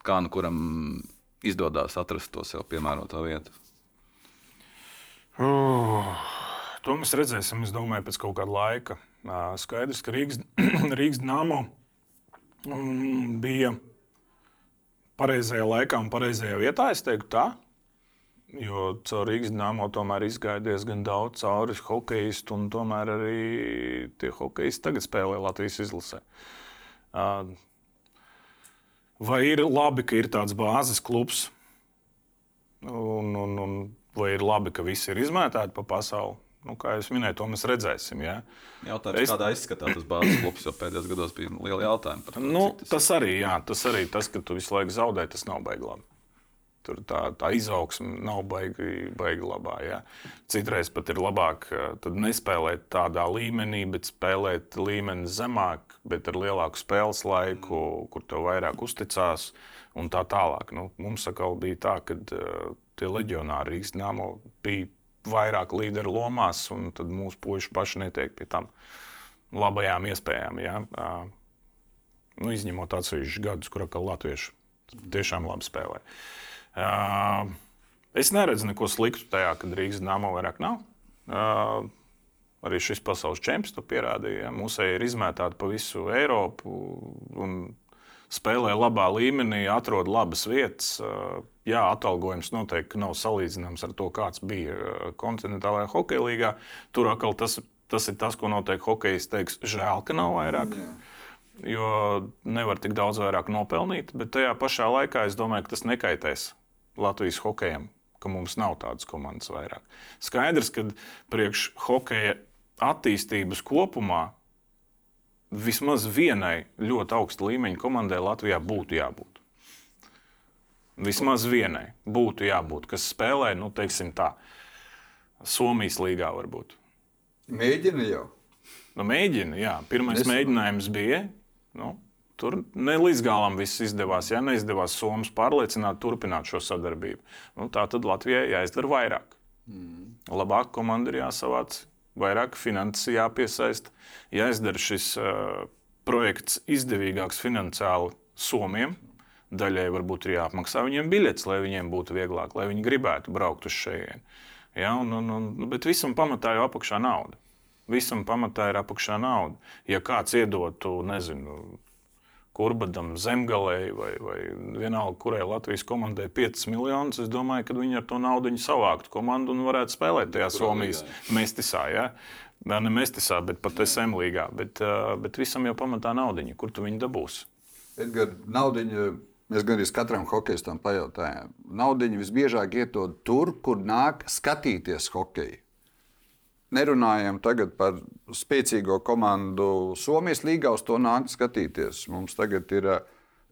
A: kā nu kuram izdodas atrast to sev piemēroto vietu.
B: Uh, to mēs redzēsim, es domāju, pēc kaut kāda laika. Skaidrs, ka Rīgas, Rīgas dāmo um, bija pareizajā laikā un pareizajā vietā. Es teiktu, tā. Jo caur Rīgas dāmo tomēr izgāja diezgan daudz cauri hokeistu, un tomēr arī tie hokeisti tagad spēlē Latvijas izlasē. Vai ir labi, ka ir tāds bāzes klubs, un, un, un vai ir labi, ka visi ir izmētāti pa pasauli? Nu, kā jau minēju, to mēs redzēsim. Ja?
A: Jautājums, es... kādā izskatās tas bāzes klubs, jo pēdējos gados bija liela jautājuma par to.
B: Nu, tas... tas arī, jā, tas arī tas, ka tu visu laiku zaudē, tas nav baigi labi. Tur tā, tā izaugsme nav baigi, baigi labā. Ja? Citreiz pat ir labāk nespēlēt tādā līmenī, bet spēlēt līmeni zemāk, bet ar lielāku spēles laiku, kur tev vairāk uzticās un tā tālāk. Nu, mums atkal bija tā, ka uh, tie leģionāri Rīgas Nāmo bija vairāk līderu lomās, un tad mūsu puiši paši netiek pie tam labajām iespējām. Ja? Uh, nu, izņemot atsevišķus gadus, kur atkal latvieši tiešām labi spēlē. Uh, es neredzu neko sliktu tajā, ka Rīgas dāmas vairāk nav. Uh, arī šis pasaules čempions to pierādīja. Ja? Mūsēji ir izmētāti pa visu Eiropu un spēlē labā līmenī, atrod labas vietas. Jā, atalgojums noteikti nav salīdzināms ar to, kāds bija kontinentālajā hokeja līgā. Tur atkal tas, tas ir tas, ko noteikti hokejs teiks, žēl, ka nav vairāk. Jo nevar tik daudz vairāk nopelnīt, bet tajā pašā laikā es domāju, ka tas nekaitēs Latvijas hokejam, ka mums nav tādas komandas vairāk. Skaidrs, ka priekš hokeja attīstības kopumā vismaz vienai ļoti augsta līmeņa komandai Latvijā būtu jābūt. Vismaz vienai būtu jābūt, kas spēlē, nu, teiksim tā, Somijas līgā varbūt.
C: Mēģina jau.
B: Nu, mēģina, jā. Pirmais es... mēģinājums bija. Nu, tur ne līdz galam viss izdevās. Ja neizdevās Somijas pārliecināt, turpināt šo sadarbību. Nu, tā tad Latvijai jāizdara vairāk. Mm. Labāk komanda ir jāsavāc, vairāk finanses jāpiesaista, jāizdara šis uh, projekts izdevīgāks finansiāli Somijam Daļai varbūt ir jāapmaksā viņiem biļets, lai viņiem būtu vieglāk, lai viņi gribētu braukt uz šejienu. Ja, un, un, un, nu, bet visam pamatā jau apakšā nauda. Visam pamatā ir apakšā nauda. Ja kāds iedotu, nezinu, Kurbadam, Zemgalei vai, vai vienalga, kurai Latvijas komandai 5 miljonus, es domāju, ka viņi ar to naudu savāktu komandu un varētu spēlēt tajā Somijas mestisā. Ja? Ne mestisā, bet pat SM līgā. Bet, bet visam jau pamatā naudiņa. Kur tu viņu dabūsi?
C: Edgars, naudiņa Mēs gan arī katram hokeistam pajautājām. Naudiņu visbiežāk ietod tur, kur nāk skatīties hokeju. Nerunājam tagad par spēcīgo komandu Somijas līgā, uz to nāk skatīties. Mums tagad ir uh,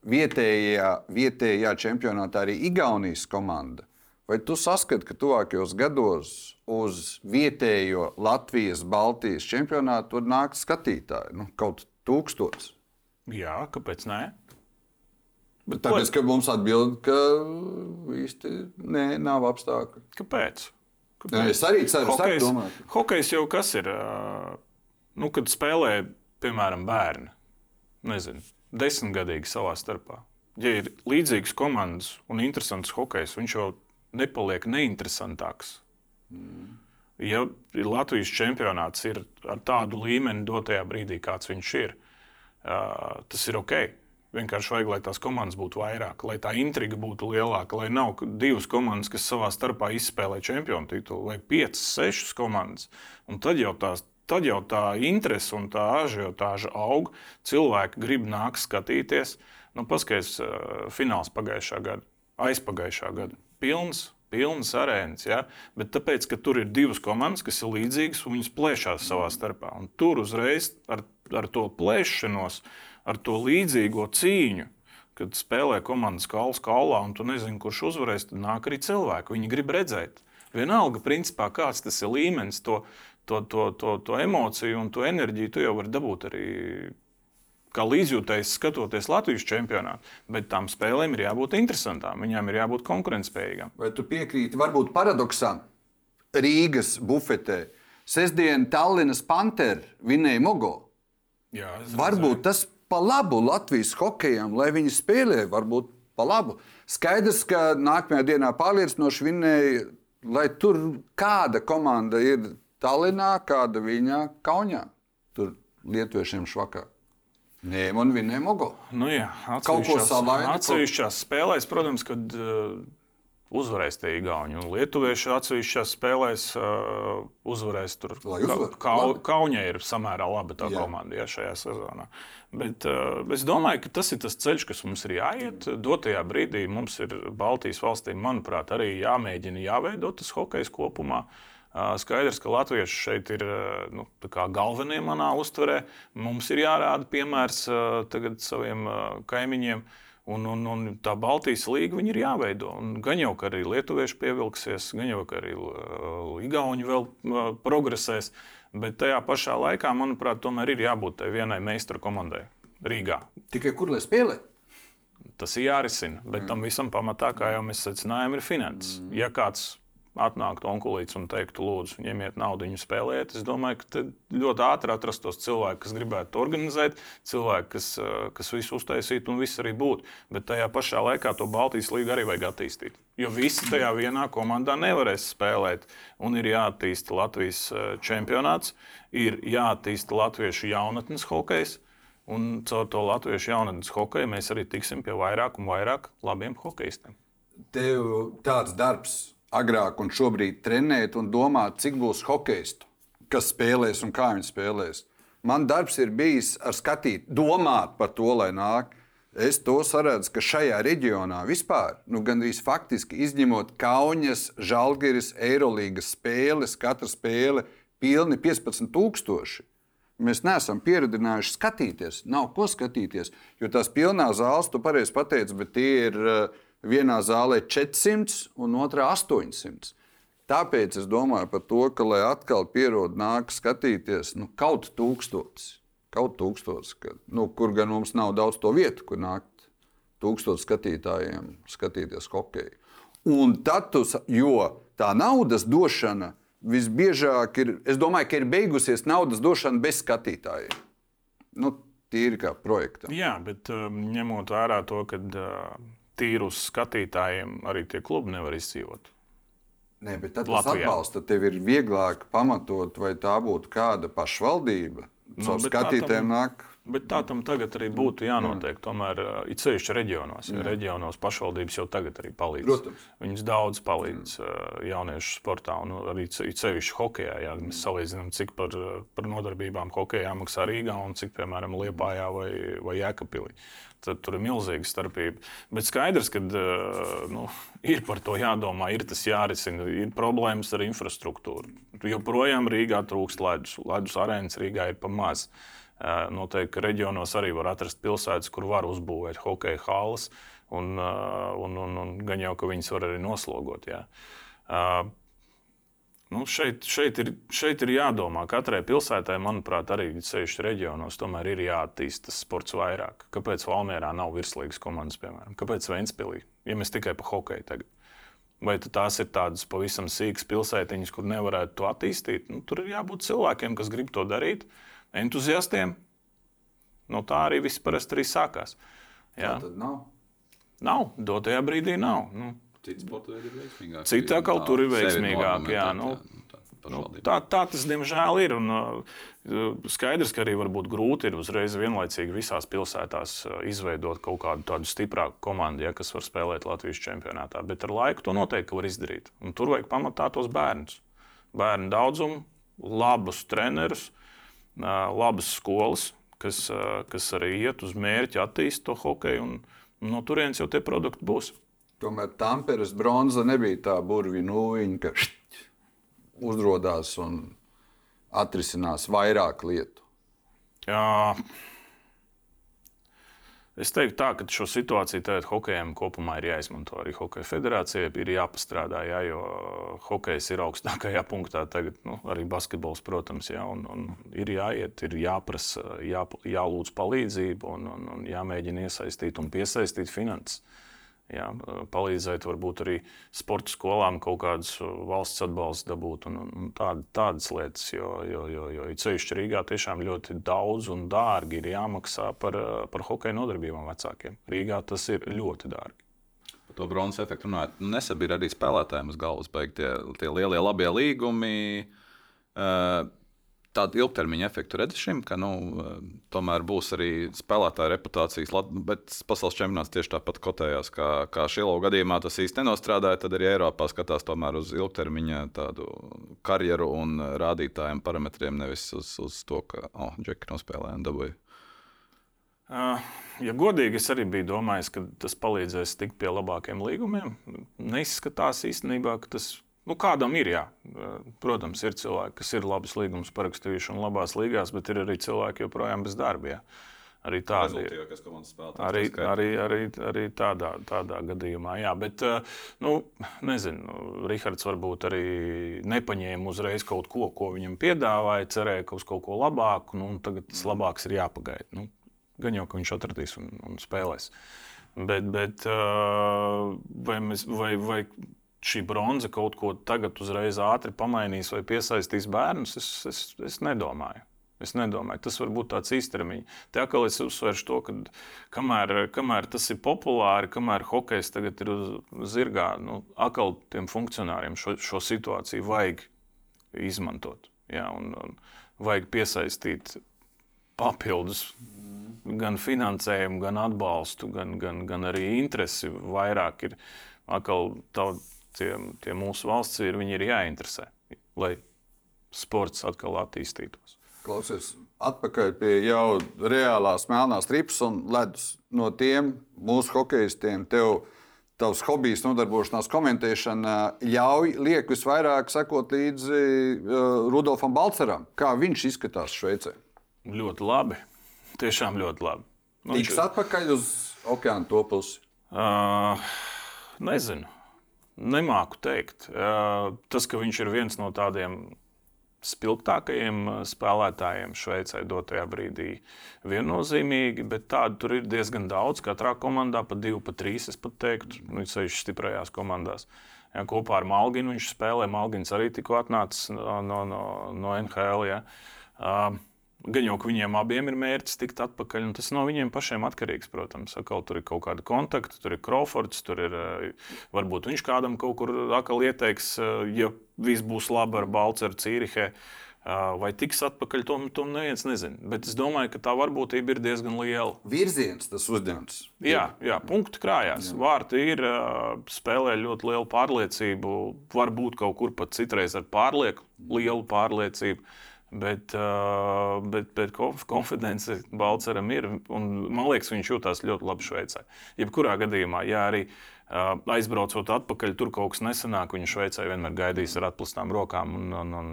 C: vietējā, vietējā čempionātā arī Igaunijas komanda. Vai tu saskati, ka tuvākajos gados uz vietējo Latvijas, Baltijas čempionātu tur nāk skatītāji? Nu, kaut tūkstotis.
B: Jā, kāpēc ne?
C: Bet tāpēc, ka mums atbild, ka īsti nē, nav apstākļu.
B: Kāpēc?
C: Nē, es arī ceru, ka
B: tas ir. Hokejs jau kas ir? Nu, kad spēlē, piemēram, bērni, nezinu, desmitgadīgi savā starpā. Ja ir līdzīgas komandas un interesants hokejs, viņš jau nepaliek neinteresantāks. Mm. Ja Latvijas čempionāts ir ar tādu līmeni dotajā brīdī, kāds viņš ir, tas ir ok. Vienkārši vajag, lai tās komandas būtu vairāk, lai tā intriga būtu lielāka, lai nav divas komandas, kas savā starpā izspēlē čempionu titulu, vai piecas, sešas komandas. Un tad jau, tās, tad jau tā interese un tā ažiotāža aug. Cilvēki grib nākt skatīties. Nu, Paskaidrs, uh, fināls pagājušā gada, aizpagājušā gada. Pilns, pilnas arēnas. Ja? Bet tāpēc, ka tur ir divas komandas, kas ir līdzīgas, un viņas plēšās savā starpā. Un tur uzreiz ar, ar to plēšanos ar to līdzīgo cīņu. Kad spēlē komandas kauls kaulā, un tu nezini, kurš uzvarēs, tad nāk arī cilvēki. Viņi grib redzēt. Vienalga, principā, kāds tas ir līmenis, to, to, to, to, to emociju un to enerģiju tu jau vari dabūt arī kā līdzjūtējs skatoties Latvijas čempionātu. Bet tām spēlēm ir jābūt interesantām, viņām ir jābūt konkurētspējīgām.
C: Vai tu piekrīti, varbūt paradoksā Rīgas bufetē? Sestdien Tallinas Panther vinēja Mogo. Jā, varbūt tas pa labu Latvijas hokejam, lai viņi spēlē, varbūt pa labu. Skaidrs, ka nākamajā dienā pārliecinoši vinnēja, lai tur kāda komanda ir Tallinā, kāda viņa Kaunijā. Tur lietuviešiem švakā. Nē, man vinēja Mogo.
B: Nu jā, kaut ko savādāk. Atsevišķās spēlēs, protams, kad uh, uzvarēs tie Igauni. Un Lietuvieši atsevišķās spēlēs uh, uzvarēs tur. Ka,
C: Labi.
B: Kaunija ir samērā laba tā
C: Jā.
B: komanda ja, šajā sezonā. Bet uh, es domāju, ka tas ir tas ceļš, kas mums ir jāiet. Dotajā brīdī mums ir Baltijas valstīm, manuprāt, arī jāmēģina jāveido tas hokejs kopumā. Uh, Skaidrs, ka latvieši šeit ir uh, nu, galvenie manā uztverē. Mums ir jārāda piemērs uh, saviem uh, kaimiņiem. Un, un, un tā Baltijas līnija ir jāveido. Un gan jau arī lietuvieši pievilksies, gan jau arī uh, Igauni vēl uh, progresēs. Bet tajā pašā laikā, manuprāt, tomēr ir jābūt tai vienai meistara komandai Rīgā.
C: Tikai kur lai spēlē?
B: Tas ir jārisina. Bet tam visam pamatā, kā jau mēs secinājām, ir finanses. Ja kāds atnāktu onkulīts un teiktu, lūdzu, ņemiet naudu, viņu spēlējiet, es domāju, ka ļoti ātri atrastos cilvēki, kas gribētu to organizēt, cilvēki, kas, kas visu uztaisītu un viss arī būtu. Bet tajā pašā laikā to Baltijas līgu arī vajag attīstīt. Jo visi tajā vienā komandā nevarēs spēlēt. Un ir jāattīsta Latvijas čempionāts, ir jāattīsta latviešu jaunatnes hokejs. Un caur to latviešu jaunatnes hokeju mēs arī tiksim pie vairāk un vairāk labiem hokeistiem.
C: Tev tāds darbs agrāk un šobrīd trenēt un domāt, cik būs hokeistu, kas spēlēs un kā viņi spēlēs. Man darbs ir bijis ar skatīt, domāt par to, lai nāk. Es to saredzu, ka šajā reģionā vispār, nu, gandrīz faktiski izņemot Kaunas, Žalgiris, Eirolandes spēles, katra spēle pilni 15,000. Mēs neesam pieredzinājuši skatīties, nav ko skatīties. Jo tās pilnās zāles, tu pareizi pateici, bet tie ir uh, vienā zālē 400 un otrā 800. Tāpēc es domāju par to, ka, lai atkal pierod nāk skatīties, nu, kaut tūkstotis, kaut tūkstotis, ka, nu, kur gan mums nav daudz to vietu, kur nākt tūkstotis skatītājiem skatīties hokeju. Un tad, tu, jo tā naudas došana visbiežāk ir, es domāju, ka ir beigusies naudas došana bez skatītājiem. Nu, tīri kā projektam.
B: Jā, bet um, ņemot vērā to, ka uh, tīri uz skatītājiem arī tie klubi nevar izdzīvot.
C: Nē, bet tad tas atbalsta tev ir vieglāk pamatot, vai tā būtu kāda pašvaldība.
B: Nu,
C: Caur
B: bet tā
C: skatītājiem
B: tam-
C: nāk.
B: Bet tā tam tagad arī būtu jānotiek. Tomēr it sevišķi reģionos, jo reģionos pašvaldības jau tagad arī palīdz.
C: Protams.
B: Viņas daudz palīdz jauniešu sportā un arī it sevišķi hokeja. Jā, mēs salīdzinām, cik par, par nodarbībām hokeja maksā Rīgā un cik, piemēram, Liepājā vai, vai Jēkabpilī. Tad tur ir milzīga starpība. Bet skaidrs, ka nu, ir par to jādomā, ir tas jārisina. Ir problēmas ar infrastruktūru. Joprojām Rīgā trūkst ledus. Ledus arēnas Rīgā ir pa maz. Uh, Noteikti, reģionos arī var atrast pilsētas, kur var uzbūvēt hokeja halas, un, uh, un, un, un gan jau, ka viņas var arī noslogot. Jā. Uh, Nu, šeit, šeit, ir, šeit ir jādomā. Katrai pilsētai, manuprāt, arī sevišķi reģionos, tomēr ir jāattīsta sports vairāk. Kāpēc Valmjerā nav virslīgas komandas, piemēram? Kāpēc Vēnspilī? Ja mēs tikai par hokeju tagad. Vai tās ir tādas pavisam sīkas pilsētiņas, kur nevarētu to attīstīt? Nu, tur ir jābūt cilvēkiem, kas grib to darīt, entuziastiem. No tā arī viss parasti arī sākās. Jā,
C: Tā tad nav.
B: nav, dotajā brīdī nav. Nu,
A: Cits sports veidi ir veiksmīgāk.
B: Citi atkal tur ir veiksmīgāk, jā, nu, Nu, tā, tā tas, diemžēl, ir. Un, uh, skaidrs, ka arī grūti ir uzreiz vienlaicīgi visās pilsētās uh, izveidot kaut kādu tādu stiprāku komandu, ja, kas var spēlēt Latvijas čempionātā. Bet ar laiku to noteikti var izdarīt. Un tur vajag pamatā tos bērnus. Bērnu daudzumu, labus trenerus, uh, labas skolas, kas, kas arī iet uz mērķi attīstīt to hokeju. No turienes jau tie produkti būs.
C: Tomēr Tamperes bronza nebija tā burvīga nūjiņa, ka šķiet, uzrādās un atrisinās vairāk lietu.
B: Jā. Es teiktu, tā, ka šo situāciju tagad hokejam kopumā ir jāizmanto. Arī Hokeja federācijai ir jāpastrādā, jā, jo hokejs ir augstākajā punktā. Tagad nu, arī basketbols, protams, jā, un, un ir jāiet, ir jāprasa, jā, jālūdz palīdzību un, un, un jāmēģina iesaistīt un piesaistīt finanses. Jā, palīdzēt, varbūt arī sporta skolām kaut kādus valsts atbalstu dabūt un, un tād, tādas lietas. Jo, jo, jo, jo sevišķi Rīgā tiešām ļoti daudz un dārgi ir jāmaksā par, par hokeja nodarbībām vecākiem. Rīgā tas ir ļoti dārgi.
A: Par to bronzas efektu runājot, nu, nesabīra arī spēlētājiem uz galvas beigt tie, tie lielie labie līgumi. Uh, tādu ilgtermiņa efektu redzi šim, ka nu, tomēr būs arī spēlētāja reputācijas, bet pasaules čempionāts tieši tāpat kotējās, kā, kā Šilovas gadījumā tas īsti nenostrādāja. Tad arī Eiropā skatās tomēr uz ilgtermiņa tādu karjeru un rādītājiem, parametriem, nevis uz, uz to, ka oh, Džeki nospēlēja un dabūja.
B: Ja godīgi, es arī biju domājis, ka tas palīdzēs tikt pie labākiem līgumiem. Neizskatās īstenībā, ka tas Nu, kādam ir, jā. Protams, ir cilvēki, kas ir labas līgumus parakstījuši un labās līgās, bet ir arī cilvēki joprojām bez darba. Jā. Arī tādi ir. Arī, arī, arī, arī tādā, tādā gadījumā, jā. Bet, nu, nezinu, Rihards varbūt arī nepaņēma uzreiz kaut ko, ko viņam piedāvāja, cerēja, ka uz kaut ko labāku, nu, tagad tas labāks ir jāpagaida. Nu, gan jau, ka viņš atradīs un, un spēlēs. Bet, bet vai, mēs, vai, vai šī bronza kaut ko tagad uzreiz ātri pamainīs vai piesaistīs bērnus, es, es, es nedomāju. Es nedomāju, tas var būt tāds īstermiņš. Te atkal es uzsveršu to, ka kamēr, kamēr tas ir populāri, kamēr hokejs tagad ir uz zirgā, nu, atkal tiem funkcionāriem šo, šo situāciju vajag izmantot. Jā, un, un vajag piesaistīt papildus gan finansējumu, gan atbalstu, gan, gan, gan arī interesi. Vairāk ir atkal tā tie, tie mūsu valsts ir, viņi ir jāinteresē, lai sports atkal attīstītos.
C: Klausies, atpakaļ pie jau reālās melnās tripas un ledus. No tiem mūsu hokeistiem tev tavs hobijs, nodarbošanās komentēšana ļauj, liek visvairāk sekot līdzi uh, Rudolfam Balceram. Kā viņš izskatās Šveicē?
B: Ļoti labi. Tiešām ļoti labi.
C: Nu, Tiks viņš... atpakaļ uz okeāna to pusi?
B: Uh, nezinu. Nemāku teikt. Tas, ka viņš ir viens no tādiem spilgtākajiem spēlētājiem Šveicē dotajā brīdī, viennozīmīgi, bet tādu tur ir diezgan daudz. Katrā komandā pa divi, pa trīs, es pat teiktu, nu, sevišķi stiprajās komandās. Ja, kopā ar Malginu viņš spēlē. Malgins arī tikko atnācis no, no, no, no NHL. Ja. Uh, Gan jau viņiem abiem ir mērķis tikt atpakaļ, un tas no viņiem pašiem atkarīgs. Protams, Akal, tur ir kaut kāda kontakta, tur ir Crawfords, tur ir eh, varbūt viņš kādam kaut kur atkal ieteiks, eh, ja viss būs labi ar Balceru Cīrihē. Eh, vai tiks atpakaļ, to, to neviens nezina. Bet es domāju, ka tā varbūtība ir diezgan liela.
C: Virziens tas uzņemts.
B: Jā, jā punkti krājās. Jā. Vārti ir, spēlē ļoti lielu pārliecību. Varbūt kaut kur pat citreiz ar pārlieku lielu pārliecību. Bet, bet, bet konfidence Balceram ir. Man liekas, viņš jūtas ļoti labi Šveicē. Jebkurā gadījumā, ja arī aizbraucot atpakaļ, tur kaut kas nesanāk, viņš Šveicē vienmēr gaidīs ar atklātām rokām. Un, un, un,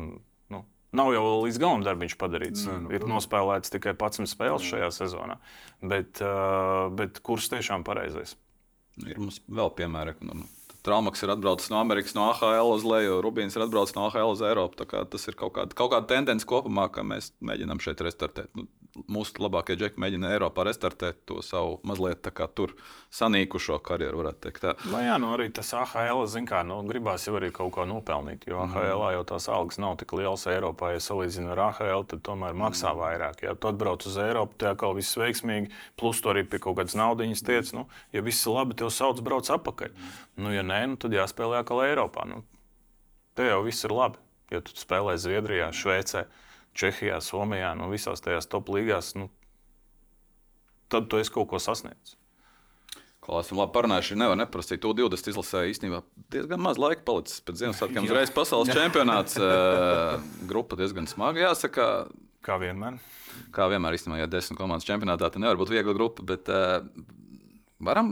B: nu, nav jau līdz galam darbiņš padarīts. Nē, nu, ir nospēlēts tikai 11 spēles šajā sezonā. Bet, bet kurs tiešām pareizais?
A: Ir mums vēl piemēri. Nu, Traumaks ir atbraucis no Amerikas, no AHL uz leju, Rubīns ir atbraucis no AHL uz Eiropu. Tas ir kaut kāda, kaut kāda tendence kopumā, ka mēs mēģinām šeit restartēt. Nu, mūsu labākie džeki mēģina Eiropā restartēt to savu mazliet tur sanīkušo karjeru, varētu teikt. Tā.
B: Nu, jā, nu arī tas AHL, zin kā, nu, gribās jau arī kaut ko nopelnīt, jo AHL jau tās algas nav tik lielas Eiropā. Ja salīdzina ar AHL, tad tomēr maksā vairāk. Ja tu atbrauc uz Eiropu, tad atkal viss veiksmīgi, plus tu arī pie kaut kādas naudiņas tiec. Nu, ja viss ir labi, tev sauc brauc atpakaļ. Nu, ja nē, nu, tad jāspēlē atkal Eiropā. Nu, te jau viss ir labi. Ja tu spēlē Zviedrijā, Šveicē, Čehijā, Somijā, nu, visās tajās top līgās, nu, tad tu esi kaut ko sasniedzis.
A: Ko esam labi parunājuši, nevar neprasīt. To 20 izlasē īstenībā diezgan maz laika palicis. Pēc Ziemassvētkiem uzreiz pasaules čempionāts. Uh, grupa diezgan smaga, jāsaka.
B: Kā vienmēr.
A: Kā vienmēr, īstenībā, ja desmit komandas čempionātā, tad nevar būt viegla grupa. Bet, uh, Varam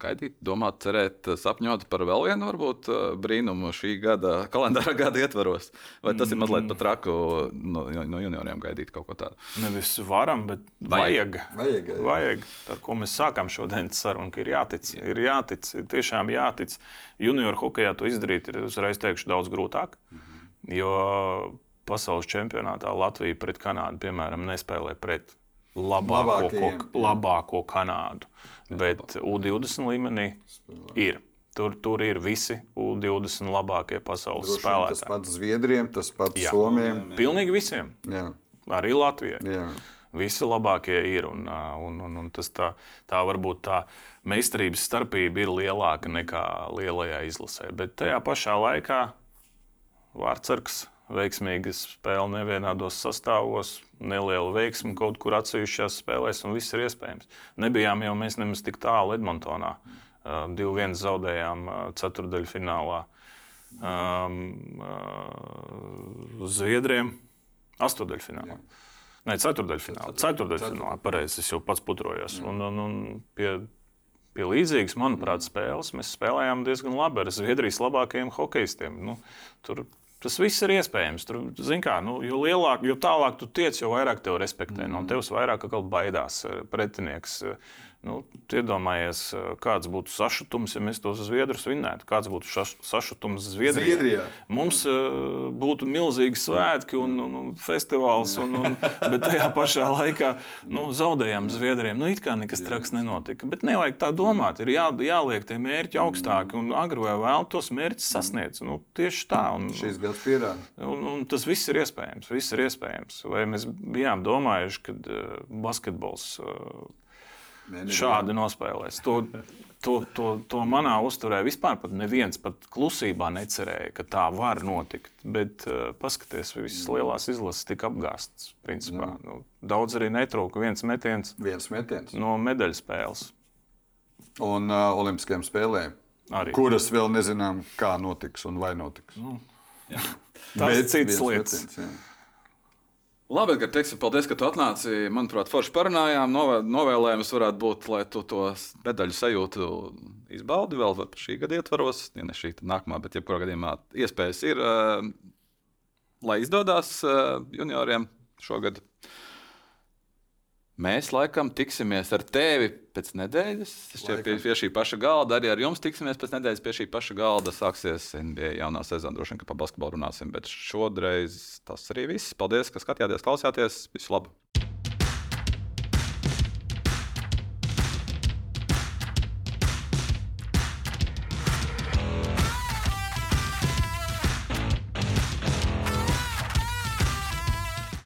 A: gaidīt, domāt, cerēt, sapņot par vēl vienu varbūt brīnumu šī gada, kalendāra gada ietvaros. Vai tas ir mazliet pat traku no, no junioriem gaidīt kaut ko tādu?
B: Nevis varam, bet vajag.
C: Vajag,
B: vajag. vajag. Ar ko mēs sākām šodienas sarunu, ka ir jātic. Ir jātic, tiešām jātic. Junior hokeja to izdarīt ir uzreiz teikšu daudz grūtāk. Mhm. Jo pasaules čempionātā Latvija pret Kanādu, piemēram, nespēlē pret labāko, ko, labāko Kanādu. Bet U20 līmenī ir. Tur, tur ir visi U20 labākie pasaules Droši spēlētāji.
C: Tas pats Zviedriem, tas pats jā. Somijam.
B: Pilnīgi visiem.
C: Jā.
B: Arī Latvijai.
C: Jā.
B: Visi labākie ir. Un, un, un, un tas tā, tā varbūt tā meistarības starpība ir lielāka nekā lielajā izlasē. Bet tajā pašā laikā Vārtsargs veiksmīga spēle nevienādos sastāvos, neliela veiksme kaut kur atsevišķās spēlēs, un viss ir iespējams. Nebijām jau mēs nemaz tik tālu Edmontonā. Uh, 2-1 zaudējām ceturdaļfinālā um, Zviedriem, astotdaļfinālā. Nē, ceturdaļfinālā. Ceturdaļfinālā, pareizi, es jau pats putrojos. Un, un, un pie, pie līdzīgas, manuprāt, spēles mēs spēlējām diezgan labi ar Zviedrijas labākajiem hokeistiem. Nu, tur Tas viss ir iespējams. Tur, kā, nu, jo, lielāk, jo tālāk tu tiec, jo vairāk tevi respektē. No tevis vairāk baidās eh, pretinieks. Nu, iedomājies, eh, kāds būtu sašutums, ja mēs tos zviedrus vinnētu. Kāds būtu šaš, sašutums Zviedrijā? Zviedrijā. Mums uh, būtu milzīgi svētki un, un, un festivāls, un, un, bet tajā pašā laikā nu, zaudējām Zviedriem. Nu, it kā nekas traks nenotika. Bet nevajag tā domāt. Ir jā, jāliek tie mērķi augstāki, un agri vai vēl tos mērķus sasniedz. Nu, tieši tā. Un,
C: Šis gads pierāda.
B: Un, un tas viss ir iespējams. Viss ir iespējams. Vai mēs bijām domājuši, ka uh, basketbols. Uh, šādi nospēlēs. To, to, to, to manā uzturē vispār neviens pat klusībā necerēja, ka tā var notikt. Bet uh, paskatieties, visas lielās izlases tika apgāstas. Principā. Nu, daudz arī netrūka viens metiens,
C: viens metiens.
B: no medaļu spēles.
C: Un uh, Olimpiskajām spēlēm. Arī. Kuras vēl nezinām, kā notiks un vai notiks. Nu,
B: Tas ir cits lietas. Metiens, jā.
A: Labi, Edgars, teiksim, paldies, ka tu atnāci. Manuprāt, forši parunājām. Novēlējums varētu būt, lai tu to medaļu sajūtu izbaudi vēl šī gada ietvaros. Ja ne šī, tad nākamā, bet jebkurā gadījumā iespējas ir, uh, lai izdodas uh, junioriem šogad. Mēs laikam tiksimies ar tevi pēc nedēļas. Šķiet, pie, pie šī paša galda arī ar jums tiksimies pēc nedēļas. Pie šī paša galda sāksies NBA jaunā sezona. Droši vien, ka par basketbolu runāsim, bet šodreiz tas arī viss. Paldies, ka skatījāties, klausījāties. Visu labu!